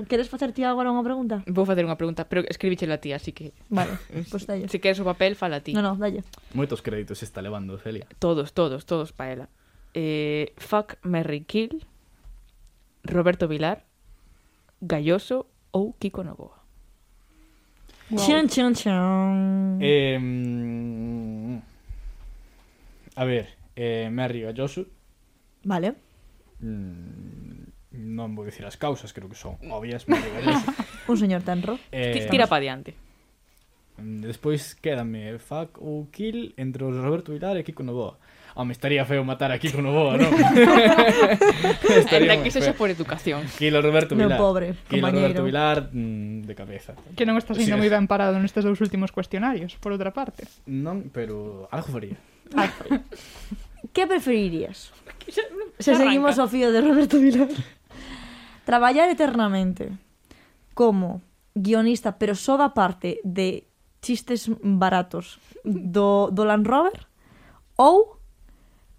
Queres facer ti agora unha pregunta? Vou facer unha pregunta, pero escribíchela a ti, así que... Vale, pois pues dalle. Se queres o papel, fala a ti. No, no, dalle. Moitos créditos está levando, Celia. Todos, todos, todos para ela. Eh, fuck, Merry Kill, Roberto Vilar, Galloso ou Kiko Novoa. Wow. Chan, chan, chan. Eh, A ver, eh, Merry arregalloso. Vale. Mm, non vou dicir as causas, creo que son obvias, me arregalloso. Un señor tenro. Eh, Tira pa diante. Mm, despois quédame Fuck ou Kill entre os Roberto Vilar e Kiko Novoa. Home, estaría feo matar a Kiko Novoa, non? estaría que sexa por educación. Kilo Roberto Vilar. Meu pobre, Kilo compañero. Roberto Vilar mm, de cabeza. Que non estás indo sí, moi ben parado nestes dous últimos cuestionarios, por outra parte. Non, pero algo faría. Que preferirías? Se seguimos o fío de Roberto Vilar. Traballar eternamente como guionista, pero só da parte de chistes baratos do, do Land Rover ou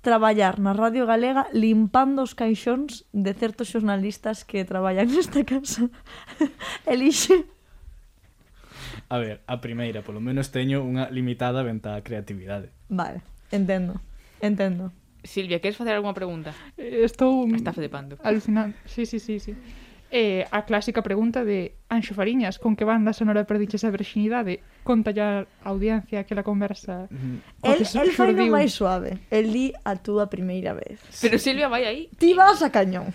traballar na Radio Galega limpando os caixóns de certos xornalistas que traballan nesta casa. Elixe. A ver, a primeira, polo menos teño unha limitada venta a creatividade. Vale. Entendo, entendo. Silvia, queres facer algunha pregunta? Eh, Estou... Mm, Está flipando. Alucinando. Sí, sí, sí, sí. Eh, a clásica pregunta de Anxo Fariñas, con que banda sonora perdiches a virxinidade? Conta ya a audiencia que la conversa. Mm. El, el foi no máis suave. El di a túa primeira vez. Pero Silvia vai aí. Ti vas a cañón.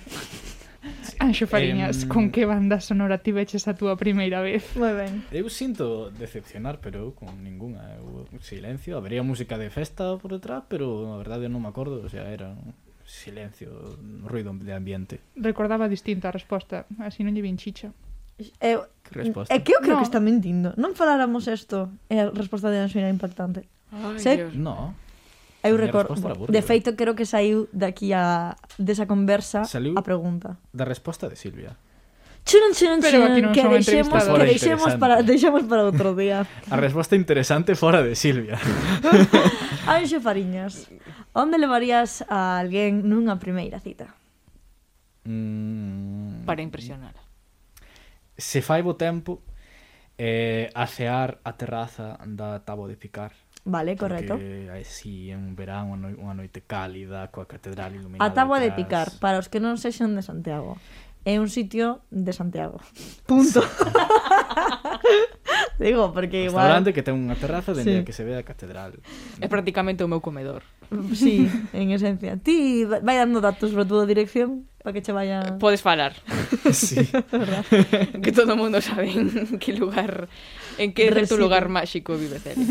Anxo ah, Fariñas, em... con que banda sonora tiveches a túa primeira vez? Moi ben. Eu sinto decepcionar, pero eu con ninguna. Eu, silencio, habría música de festa por detrás, pero a verdade non me acordo, o sea, era silencio, ruido de ambiente. Recordaba distinta a resposta, así non lle vin chicha. Eh, eu, que resposta? É eh, que eu creo no. que está mentindo. Non faláramos isto, e a resposta de Anxo era impactante. Ai, Se... Dios. No. Eu recordo, de feito creo que saiu daqui a desa conversa saliu a pregunta. Da resposta de Silvia. Churun, churun, Pero churun, que deixemos, que deixemos para, deixemos para outro día. A resposta interesante fora de Silvia. Anxo Fariñas, onde levarías a alguén nunha primeira cita? Mm... Para impresionar. Se fai bo tempo, eh, a cear a terraza da Tabo de Picar Vale, correcto. Así en verán unha, no unha noite cálida coa catedral iluminada. A táboa de picar, para os que non sexan de Santiago, é un sitio de Santiago. Punto. Digo, porque igual... Restaurante que ten unha terraza dende sí. a que se ve a catedral. É prácticamente o meu comedor. Sí, en esencia. Ti vai dando datos para a túa dirección para que che vaya... Eh, podes falar. Sí. que todo o mundo sabe en que lugar... En que recto lugar máxico vive Celia.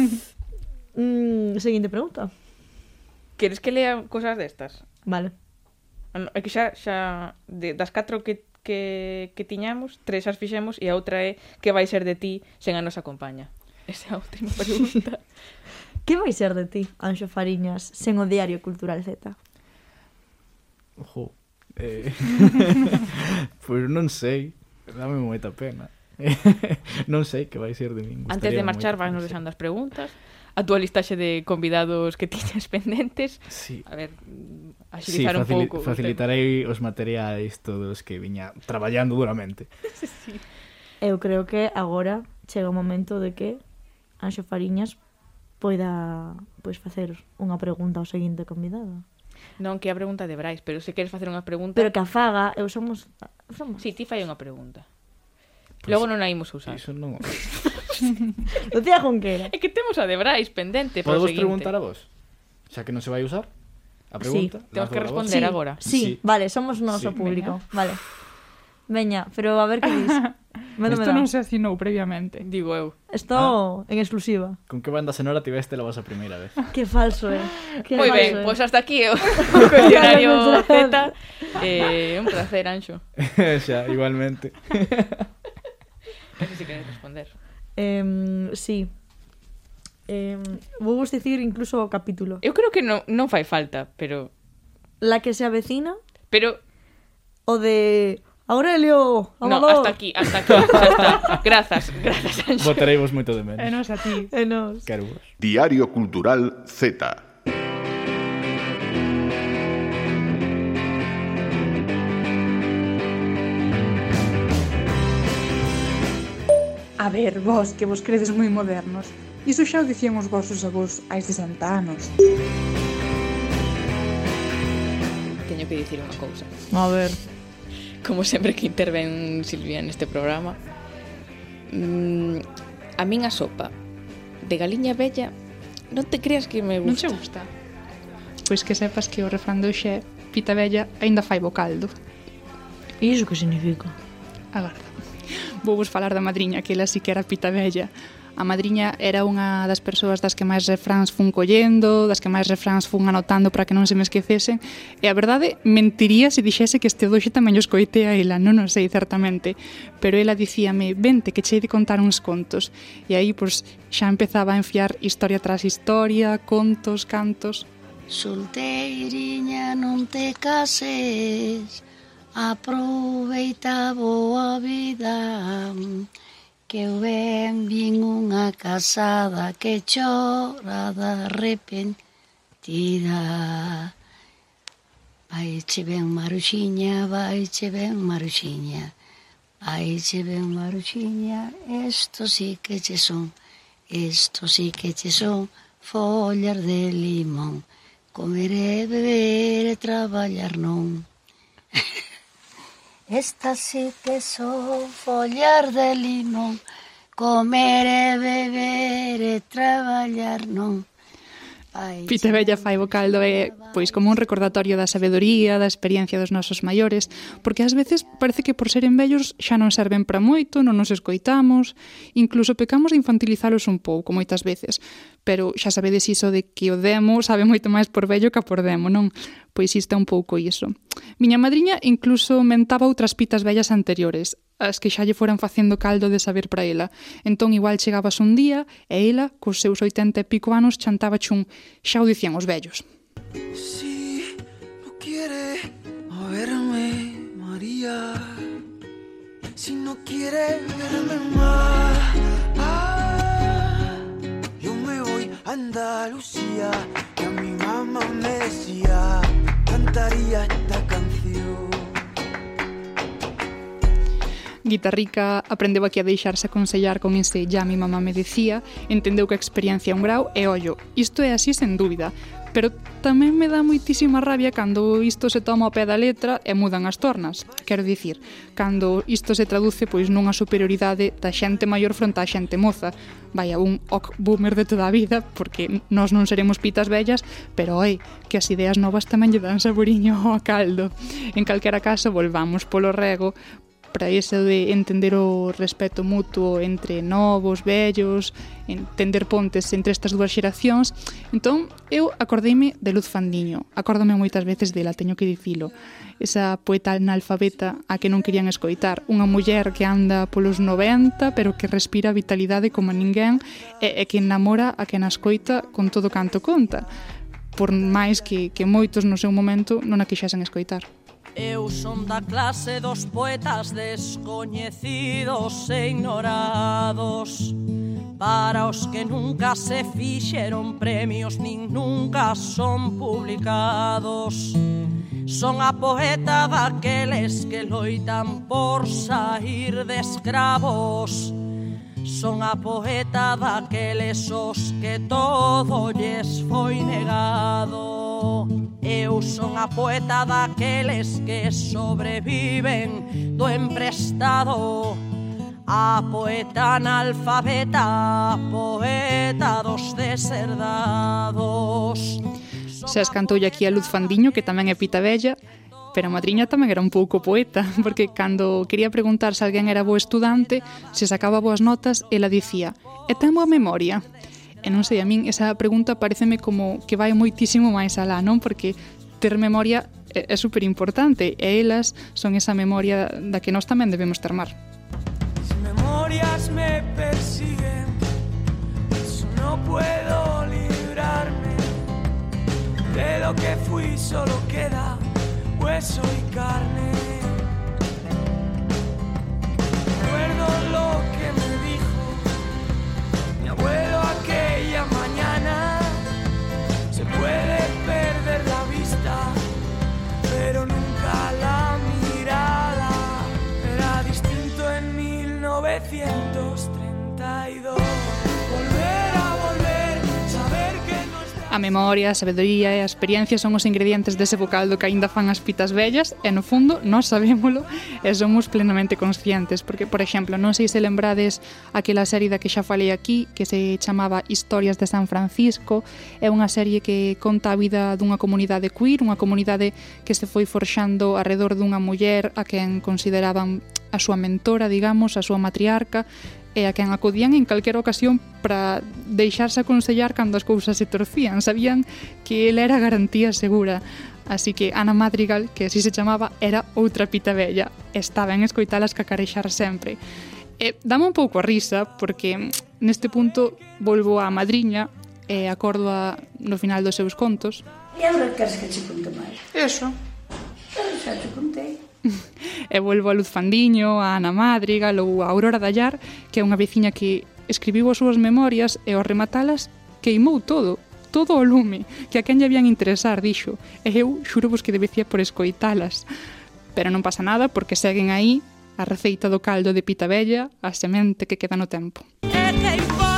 Mm, seguinte pregunta. Queres que lea cosas destas? Vale. Ah, é que xa, xa de, das catro que, que, que tiñamos, tres as fixemos e a outra é que vai ser de ti sen a nos acompaña. Esa é a última pregunta. que vai ser de ti, Anxo Fariñas, sen o Diario Cultural Z? Ojo. Eh... pois pues non sei, dame moita pena. non sei que vai ser de min. Antes de marchar, vais nos deixando as preguntas a túa listaxe de convidados que tiñas pendentes. Sí. A ver, axilizar sí, un pouco. Facilitarei os materiais todos que viña traballando duramente. sí, sí. Eu creo que agora chega o momento de que Anxo Fariñas poida pois facer unha pregunta ao seguinte convidado. Non, que a pregunta de Brais, pero se queres facer unha pregunta... Pero que a faga, eu somos... somos... Si, sí, ti fai unha pregunta. Pues Logo non a imos usar. Iso non... Lucía Junquera. É que temos a de Brais pendente para Podemos preguntar a vos? Xa que non se vai usar? A pregunta? Temos que responder agora. Sí, Sí. vale, somos noso Sí. público. Vale. Veña, pero a ver que dis. Medo me Isto non se asinou previamente. Digo eu. Esto en exclusiva. Con que banda sonora tiveste la vosa primeira vez? Que falso, eh. Que Moi falso, ben, eh. pois hasta aquí o o cuestionario Z. Eh, un placer, Anxo. Xa, igualmente. Sei se queres responder. Eh, sí. Eh, vou vos dicir incluso o capítulo. Eu creo que non, non fai falta, pero... La que se avecina. Pero... O de... Aurelio, amador. No, hasta aquí, hasta aquí, hasta. Grazas, grazas, Anxo. Votarei vos moito de menos. Enos nos a ti. E nos. Quero vos. Diario Cultural Z. A ver, vos, que vos credes moi modernos. Iso xa o dicían os vosos avós hai 60 anos. Teño que dicir unha cousa. A ver. Como sempre que interven Silvia neste programa, mm, a min a sopa de galiña bella non te creas que me gusta. Non che gusta? Pois que sepas que o refrán do xe pita bella aínda fai bo caldo. E iso que significa? Agarda vou vos falar da madriña, que ela sí que era pita bella. A madriña era unha das persoas das que máis refráns fun collendo, das que máis refráns fun anotando para que non se me esquecesen, e a verdade mentiría se dixese que este doxe tamén os coitei a ela, non o sei certamente, pero ela dicíame, vente que chei de contar uns contos, e aí pois, xa empezaba a enfiar historia tras historia, contos, cantos... Solteiriña non te cases Aproveita boa vida Que eu ben vin unha casada Que chora da arrepentida. Vai che ben maruxiña, vai che ben maruxiña Vai che ben maruxiña Esto sí que che son Esto sí que che son Follas de limón. Comer e beber e traballar non. Estas sí que son follar de limón, comer e beber e traballar non. Pite Bella fai o caldo é pois como un recordatorio da sabedoría, da experiencia dos nosos maiores, porque ás veces parece que por seren vellos xa non serven para moito, non nos escoitamos, incluso pecamos de infantilizalos un pouco moitas veces pero xa sabedes iso de que o demo sabe moito máis por vello que por demo, non? Pois isto é un pouco iso. Miña madriña incluso mentaba outras pitas vellas anteriores, as que xa lle foran facendo caldo de saber para ela. Entón igual chegabas un día e ela, cos seus 80 e pico anos, chantaba chun xa o dicían os vellos. Si no quiere a verme, María Si no quiere verme más Andalucía. Que mi mamá me decía, cantaría esta canción. Guitarrica aprendeu aquí a deixarse aconsellar con ese ya mi mamá me decía, entendeu que a experiencia é un grau e ollo, isto é así sen dúbida, Pero tamén me dá moitísima rabia cando isto se toma ao pé da letra e mudan as tornas. Quero dicir, cando isto se traduce pois nunha superioridade da xente maior fronte á xente moza. Vai a un ok boomer de toda a vida, porque nós non seremos pitas bellas, pero oi, que as ideas novas tamén lle dan saboriño ao caldo. En calquera caso, volvamos polo rego, para iso de entender o respeto mutuo entre novos, vellos, entender pontes entre estas dúas xeracións. Entón, eu acordeime de Luz Fandiño, acórdome moitas veces dela, teño que dicilo. Esa poeta analfabeta a que non querían escoitar, unha muller que anda polos 90, pero que respira vitalidade como ninguén e, e que enamora a que nascoita con todo canto conta por máis que, que moitos no seu momento non a quixesen escoitar. Eu son da clase dos poetas descoñecidos e ignorados. Para os que nunca se fixeron premios nin nunca son publicados. Son a poeta daqueles que loitan por sair de escravos. Son a poeta daqueles os que todo lles foi negado. Eu son a poeta daqueles que sobreviven do emprestado. A poeta analfabeta, a poeta dos deserdados. Xa escantou aquí a Luz Fandiño, que tamén é pita bella, Pero a matriña tamén era un pouco poeta, porque cando quería preguntar se alguén era bo estudante, se sacaba boas notas, ela dicía «E ten boa memoria?» E non sei, a min esa pregunta pareceme como que vai moitísimo máis alá, non? Porque ter memoria é, é super importante e elas son esa memoria da que nós tamén debemos termar. Mis memorias me persiguen, eso no puedo librarme. De lo que fui solo queda hueso y carne. Recuerdo lo que me dijo mi abuelo aquella mañana. Se puede perder la vista, pero nunca la mirada. Era distinto en 1932. A memoria, a sabedoría e a experiencia son os ingredientes dese vocaldo que aínda fan as pitas vellas e, no fundo, nós sabémolo e somos plenamente conscientes. Porque, por exemplo, non sei se lembrades aquela serie da que xa falei aquí que se chamaba Historias de San Francisco. É unha serie que conta a vida dunha comunidade queer, unha comunidade que se foi forxando arredor dunha muller a quen consideraban a súa mentora, digamos, a súa matriarca, e a quen acudían en calquera ocasión para deixarse aconsellar cando as cousas se torcían. Sabían que ela era garantía segura. Así que Ana Madrigal, que así se chamaba, era outra pita bella. Estaba en escoitalas cacarexar sempre. E dame un pouco a risa, porque neste punto volvo a madriña e acordo a, no final dos seus contos. E agora queres que che conte máis? Eso. Eu xa te contei. e volvo a Luz Fandiño, a Ana Madrigal ou a Aurora Dallar, que é unha veciña que escribiu as súas memorias e ao rematalas queimou todo, todo o lume, que a quen lle habían interesar, dixo, e eu xurvos que debecía por escoitalas. Pero non pasa nada porque seguen aí a receita do caldo de pita bella, a semente que queda no tempo. E queimou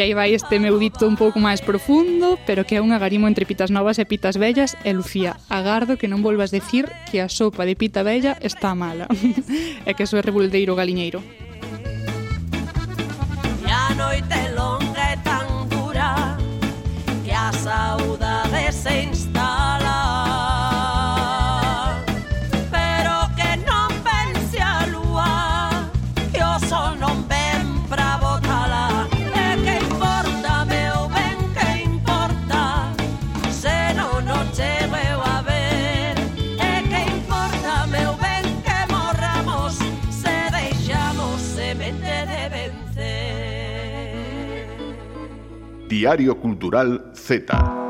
E aí vai este meu dito un pouco máis profundo, pero que é un agarimo entre pitas novas e pitas vellas. E Lucía, agardo que non volvas decir que a sopa de pita vella está mala. e que soe rebuldeiro galiñeiro. E a noite longa e tan dura que a saudade se instala Diario Cultural Z.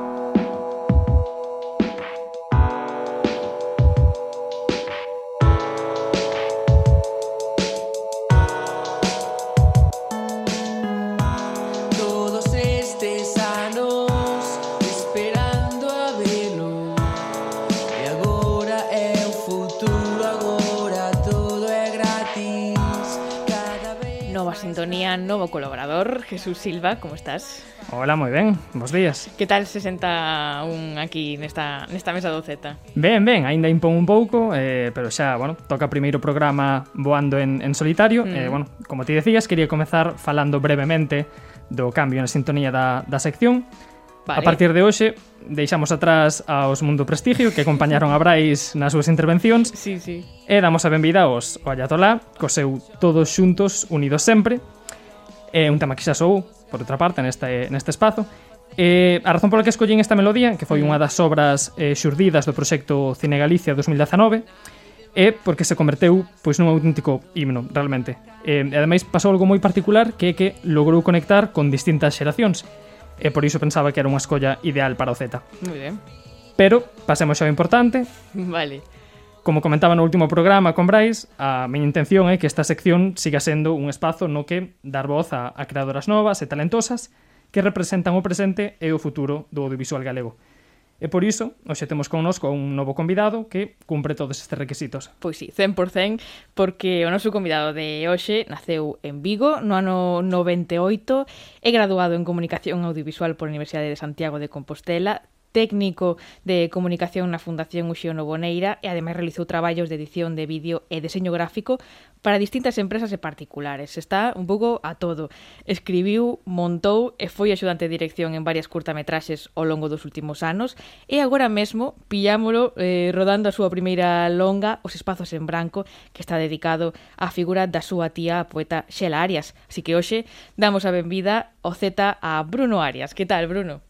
sintonía novo colaborador, Jesús Silva, como estás? Hola, moi ben, bons días Que tal se senta un aquí nesta, nesta mesa do Z? Ben, ben, aínda impón un pouco, eh, pero xa, bueno, toca primeiro programa voando en, en solitario eh, mm. eh, Bueno, como ti decías, quería comezar falando brevemente do cambio na sintonía da, da sección Vale. A partir de hoxe deixamos atrás aos Mundo Prestigio que acompañaron a Brais nas súas intervencións sí, sí. e damos a benvida aos o Ayatolá co seu Todos Xuntos Unidos Sempre é un tema que xa sou por outra parte neste, neste espazo e a razón pola que escollín esta melodía que foi unha das obras eh, xurdidas do proxecto Cine Galicia 2019 é porque se converteu pois nun auténtico himno, realmente. Eh, e, ademais, pasou algo moi particular que é que logrou conectar con distintas xeracións e por iso pensaba que era unha escolla ideal para o Z. Muy ben. Pero pasemos ao importante. Vale. Como comentaba no último programa con Brais, a miña intención é que esta sección siga sendo un espazo no que dar voz a, a creadoras novas e talentosas que representan o presente e o futuro do audiovisual galego. E por iso, hoxe temos connosco un novo convidado que cumpre todos estes requisitos. Pois sí, 100%, porque o noso convidado de hoxe naceu en Vigo no ano 98, é graduado en Comunicación Audiovisual pola Universidade de Santiago de Compostela, técnico de comunicación na Fundación Uxío Novoneira e ademais realizou traballos de edición de vídeo e deseño gráfico para distintas empresas e particulares. Está un pouco a todo. Escribiu, montou e foi axudante de dirección en varias curtametraxes ao longo dos últimos anos e agora mesmo pillámolo eh, rodando a súa primeira longa Os espazos en branco que está dedicado á figura da súa tía a poeta Xela Arias. Así que hoxe damos a benvida ao Z a Bruno Arias. Que tal, Bruno?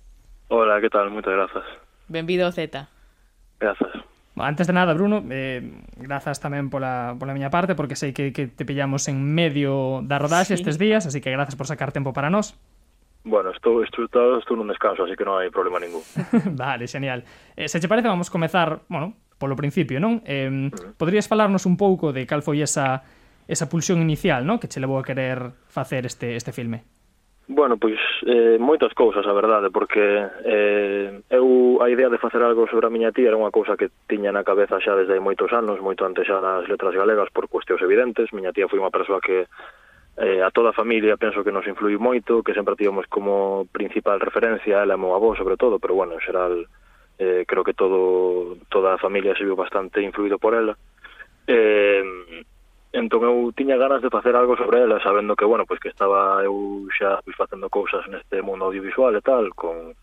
Hola, ¿qué tal? Moitas grazas. Benvido Z. Grazas. Antes de nada, Bruno, eh, grazas tamén pola, pola miña parte, porque sei que, que te pillamos en medio da rodaxe sí. estes días, así que grazas por sacar tempo para nós. Bueno, estou, estou, estou nun descanso, así que non hai problema ningún. vale, genial. Eh, se che parece, vamos comezar, bueno, polo principio, non? Eh, uh -huh. Mm. Poderías falarnos un pouco de cal foi esa, esa pulsión inicial, non? Que che levou a querer facer este, este filme. Bueno, pois eh, moitas cousas, a verdade, porque eh, eu a idea de facer algo sobre a miña tía era unha cousa que tiña na cabeza xa desde hai moitos anos, moito antes xa das letras galegas por cuestións evidentes. Miña tía foi unha persoa que eh, a toda a familia penso que nos influiu moito, que sempre tivemos como principal referencia, ela e meu avó sobre todo, pero bueno, en xeral eh, creo que todo toda a familia se viu bastante influído por ela. Eh, Entón eu tiña ganas de facer algo sobre ela, sabendo que, bueno, pois que estaba eu xa pois, facendo cousas neste mundo audiovisual e tal, con,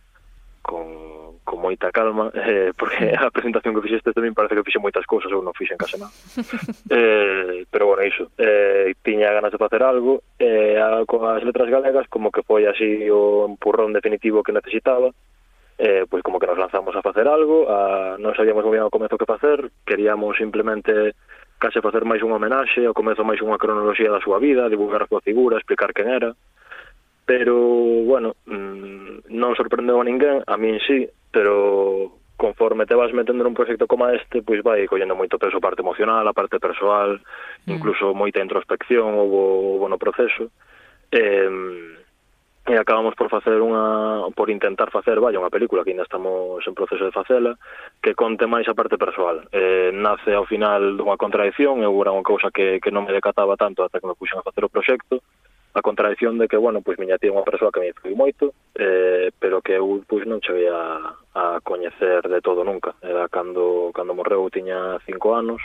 con, con moita calma, eh, porque a presentación que fixeste tamén parece que fixe moitas cousas, eu non fixen case nada. eh, pero bueno, iso, eh, tiña ganas de facer algo, eh, con as letras galegas como que foi así o empurrón definitivo que necesitaba, eh, pois como que nos lanzamos a facer algo, a, non sabíamos moi ben ao comezo que facer, queríamos simplemente case facer máis unha homenaxe, ao comezo máis unha cronoloxía da súa vida, divulgar a súa figura, explicar quen era, pero, bueno, mm, non sorprendeu a ninguén, a min sí, pero conforme te vas metendo nun proxecto como este, pois vai collendo moito peso a parte emocional, a parte persoal, mm. incluso moita introspección houve, houve no proceso. Eh, e acabamos por facer unha por intentar facer, vaya, unha película que ainda estamos en proceso de facela, que conte máis a parte persoal. Eh, nace ao final dunha contradición, eu era unha cousa que, que non me decataba tanto ata que me puxen a facer o proxecto, a contradición de que, bueno, pois miña tía é unha persoa que me influiu moito, eh, pero que eu pois non cheguei a, a coñecer de todo nunca. Era cando, cando morreu tiña cinco anos,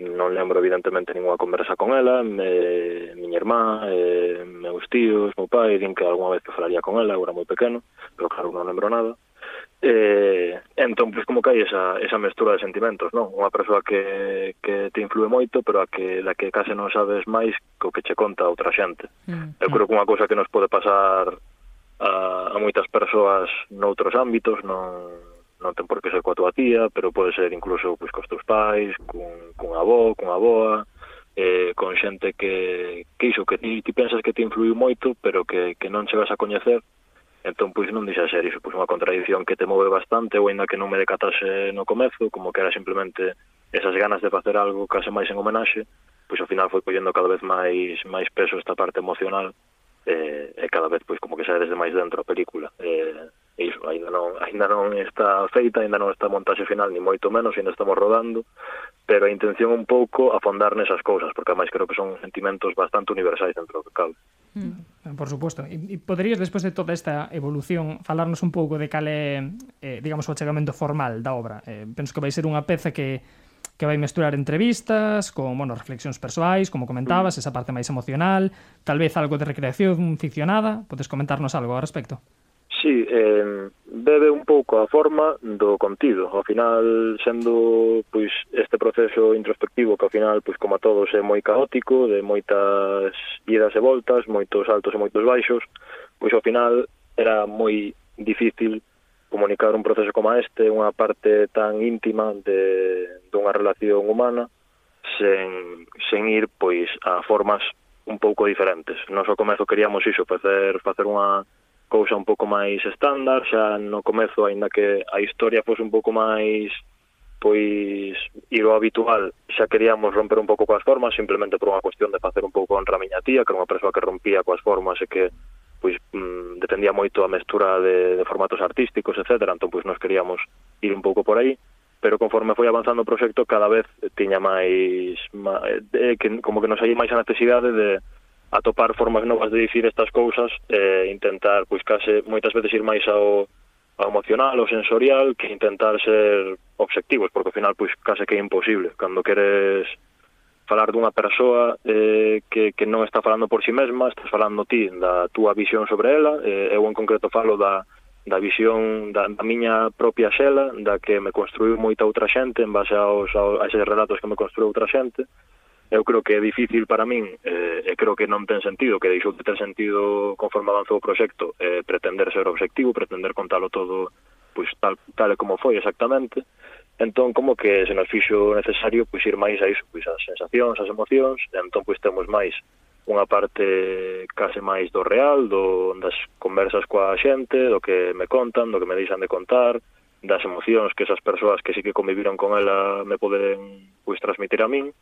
non lembro evidentemente ninguna conversa con ela, me, miña irmá, eh, meus tíos, meu pai, din que algunha vez que falaría con ela, eu era moi pequeno, pero claro, non lembro nada. Eh, entón, pois, como que hai esa, esa mestura de sentimentos, non? Unha persoa que, que te influe moito, pero a que, da que case non sabes máis co que che conta outra xente. Mm, eu creo que unha cousa que nos pode pasar a, a moitas persoas noutros ámbitos, non, non ten por que ser coa tua tía, pero pode ser incluso pois, cos teus pais, cun, cun avó, cun avoa, eh, con xente que, que iso, que ti, ti pensas que te influiu moito, pero que, que non che vas a coñecer, entón pois non deixa ser iso, pois unha contradición que te move bastante, ou ainda que non me decatase no comezo, como que era simplemente esas ganas de facer algo case máis en homenaxe, pois ao final foi collendo cada vez máis máis peso esta parte emocional, eh, e cada vez pois como que sae desde máis dentro a película. Eh, e iso, ainda non, ainda non está feita, ainda non está a montaxe final, ni moito menos, ainda estamos rodando, pero a intención un pouco afondar nesas cousas, porque ademais creo que son sentimentos bastante universais dentro do que cabe. Mm, ah, por suposto. E, e poderías, despois de toda esta evolución, falarnos un pouco de cal é, eh, digamos, o achegamento formal da obra. Eh, penso que vai ser unha peza que que vai mesturar entrevistas, con, bueno, reflexións persoais, como comentabas, mm. esa parte máis emocional, tal vez algo de recreación ficcionada. Podes comentarnos algo ao respecto? Sí, eh, bebe un pouco a forma do contido. Ao final, sendo pois este proceso introspectivo que ao final, pois como a todos, é moi caótico, de moitas idas e voltas, moitos altos e moitos baixos, pois ao final era moi difícil comunicar un proceso como este, unha parte tan íntima de dunha relación humana, sen, sen ir pois a formas un pouco diferentes. Nos ao comezo queríamos iso, facer facer unha cousa un pouco máis estándar, xa no comezo, aínda que a historia fose un pouco máis pois ir ao habitual xa queríamos romper un pouco coas formas simplemente por unha cuestión de facer un pouco honra a miña tía que era unha persoa que rompía coas formas e que pois mm, dependía moito a mestura de, de formatos artísticos, etc. Entón, pois, nos queríamos ir un pouco por aí, pero conforme foi avanzando o proxecto, cada vez tiña máis, máis eh, eh, que, como que nos hai máis a necesidade de, atopar formas novas de dicir estas cousas e intentar, pois case, moitas veces ir máis ao, ao emocional, ao sensorial, que intentar ser obxectivos, porque ao final, pois, case que é imposible. Cando queres falar dunha persoa eh, que, que non está falando por si sí mesma, estás falando ti da túa visión sobre ela, eh, eu en concreto falo da, da visión da, da miña propia xela, da que me construiu moita outra xente en base aos, aos, a eses relatos que me construiu outra xente, eu creo que é difícil para min eh, e creo que non ten sentido que deixou de ter sentido conforme avanzou o proxecto eh, pretender ser obxectivo, pretender contalo todo pois tal, tal como foi exactamente. Entón como que se nos fixo necesario pois ir máis a iso, pois as sensacións, as emocións entón pois temos máis unha parte case máis do real, do, das conversas coa xente, do que me contan, do que me deixan de contar, das emocións que esas persoas que sí que conviviron con ela me poden pois transmitir a min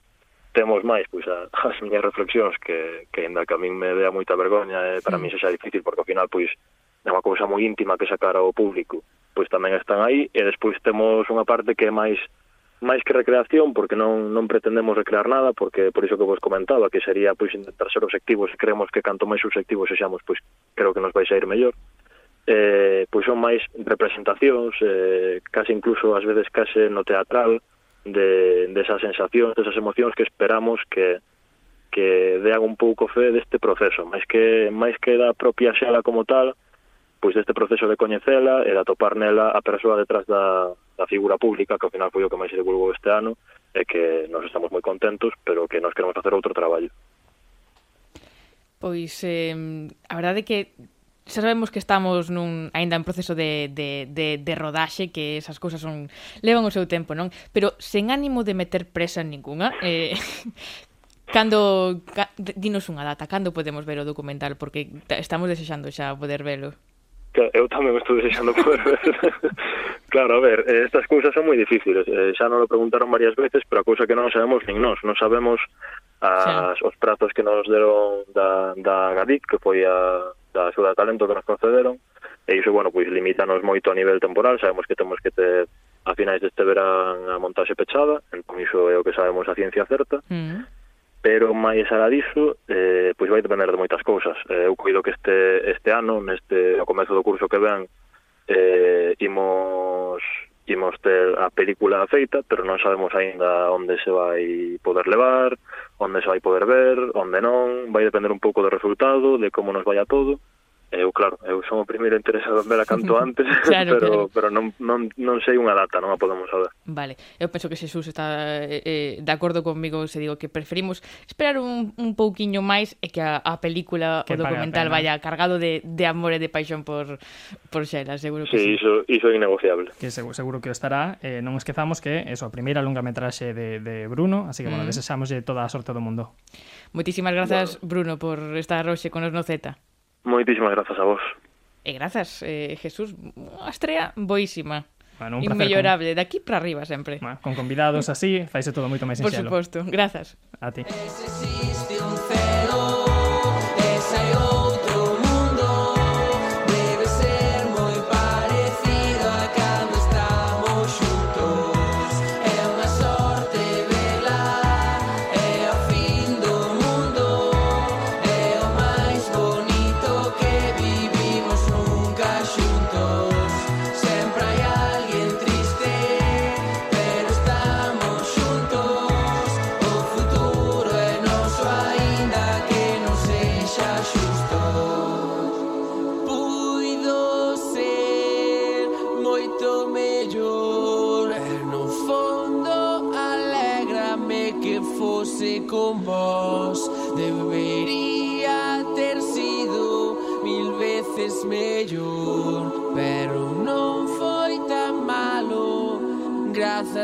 temos máis pois a, as miñas reflexións que, que ainda que a min me dea moita vergoña e para min sexa difícil porque ao final pois é unha cousa moi íntima que sacar ao público pois tamén están aí e despois temos unha parte que é máis máis que recreación porque non non pretendemos recrear nada porque por iso que vos comentaba que sería pois intentar ser obxectivos e creemos que canto máis obxectivos sexamos pois creo que nos vai sair mellor. Eh, pois son máis representacións eh, case incluso ás veces case no teatral de, de esas sensacións, desas emocións que esperamos que que dean un pouco fe deste proceso, máis que máis que da propia xela como tal, pois deste proceso de coñecela e de atopar nela a persoa detrás da, da figura pública, que ao final foi o que máis se divulgou este ano, e que nos estamos moi contentos, pero que nos queremos facer outro traballo. Pois eh, a verdade é que xa sabemos que estamos nun aínda en proceso de, de, de, de rodaxe, que esas cousas son levan o seu tempo, non? Pero sen ánimo de meter presa en ninguna, eh, cando ca, dinos unha data, cando podemos ver o documental porque estamos desexando xa poder velo. Eu tamén estou desexando poder ver. claro, a ver, eh, estas cousas son moi difíciles. Eh, xa non lo preguntaron varias veces, pero a cousa que non sabemos nin nós, non sabemos as, os prazos que nos deron da, da Gadic, que foi a, da axuda de talento que nos concederon, e iso, bueno, pois limítanos moito a nivel temporal, sabemos que temos que ter a finais deste verán a montaxe pechada, entón iso é o que sabemos a ciencia certa, mm pero máis alá diso, eh, pois vai depender de moitas cousas. Eh, eu coido que este este ano, neste ao comezo do curso que ven, eh, imos imos ter a película feita, pero non sabemos aínda onde se vai poder levar, onde se vai poder ver, onde non, vai depender un pouco do resultado, de como nos vaya todo, Eu, claro, eu son o primeiro interesado en vela canto antes, claro, pero, claro. pero non, non, non sei unha data, non a podemos saber. Vale, eu penso que Xesús está eh, eh de acordo conmigo se digo que preferimos esperar un, un pouquiño máis e que a, a película que o documental vaya cargado de, de amor e de paixón por, por Xela, seguro que sí. sí. Iso, iso é innegociable. Que seguro, seguro que o estará. Eh, non esquezamos que eso, a primeira longametraxe de, de Bruno, así que, mm. bueno, toda a sorte do mundo. Moitísimas grazas, bueno. Bruno, por estar hoxe con os no Z. Moitísimas grazas a vos. E grazas, eh, Jesús, unha estrela boísima. Bueno, un Inmellorable, con... aquí para arriba sempre. Bueno, con convidados así, faise todo moito máis sinxelo. Por suposto, grazas. A ti.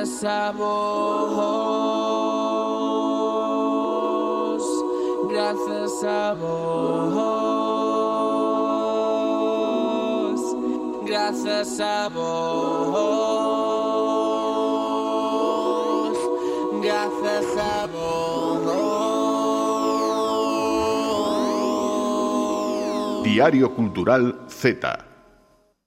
Grazas a vos. Grazas a vos. Grazas a vos. Grazas a vos. Diario Cultural Z.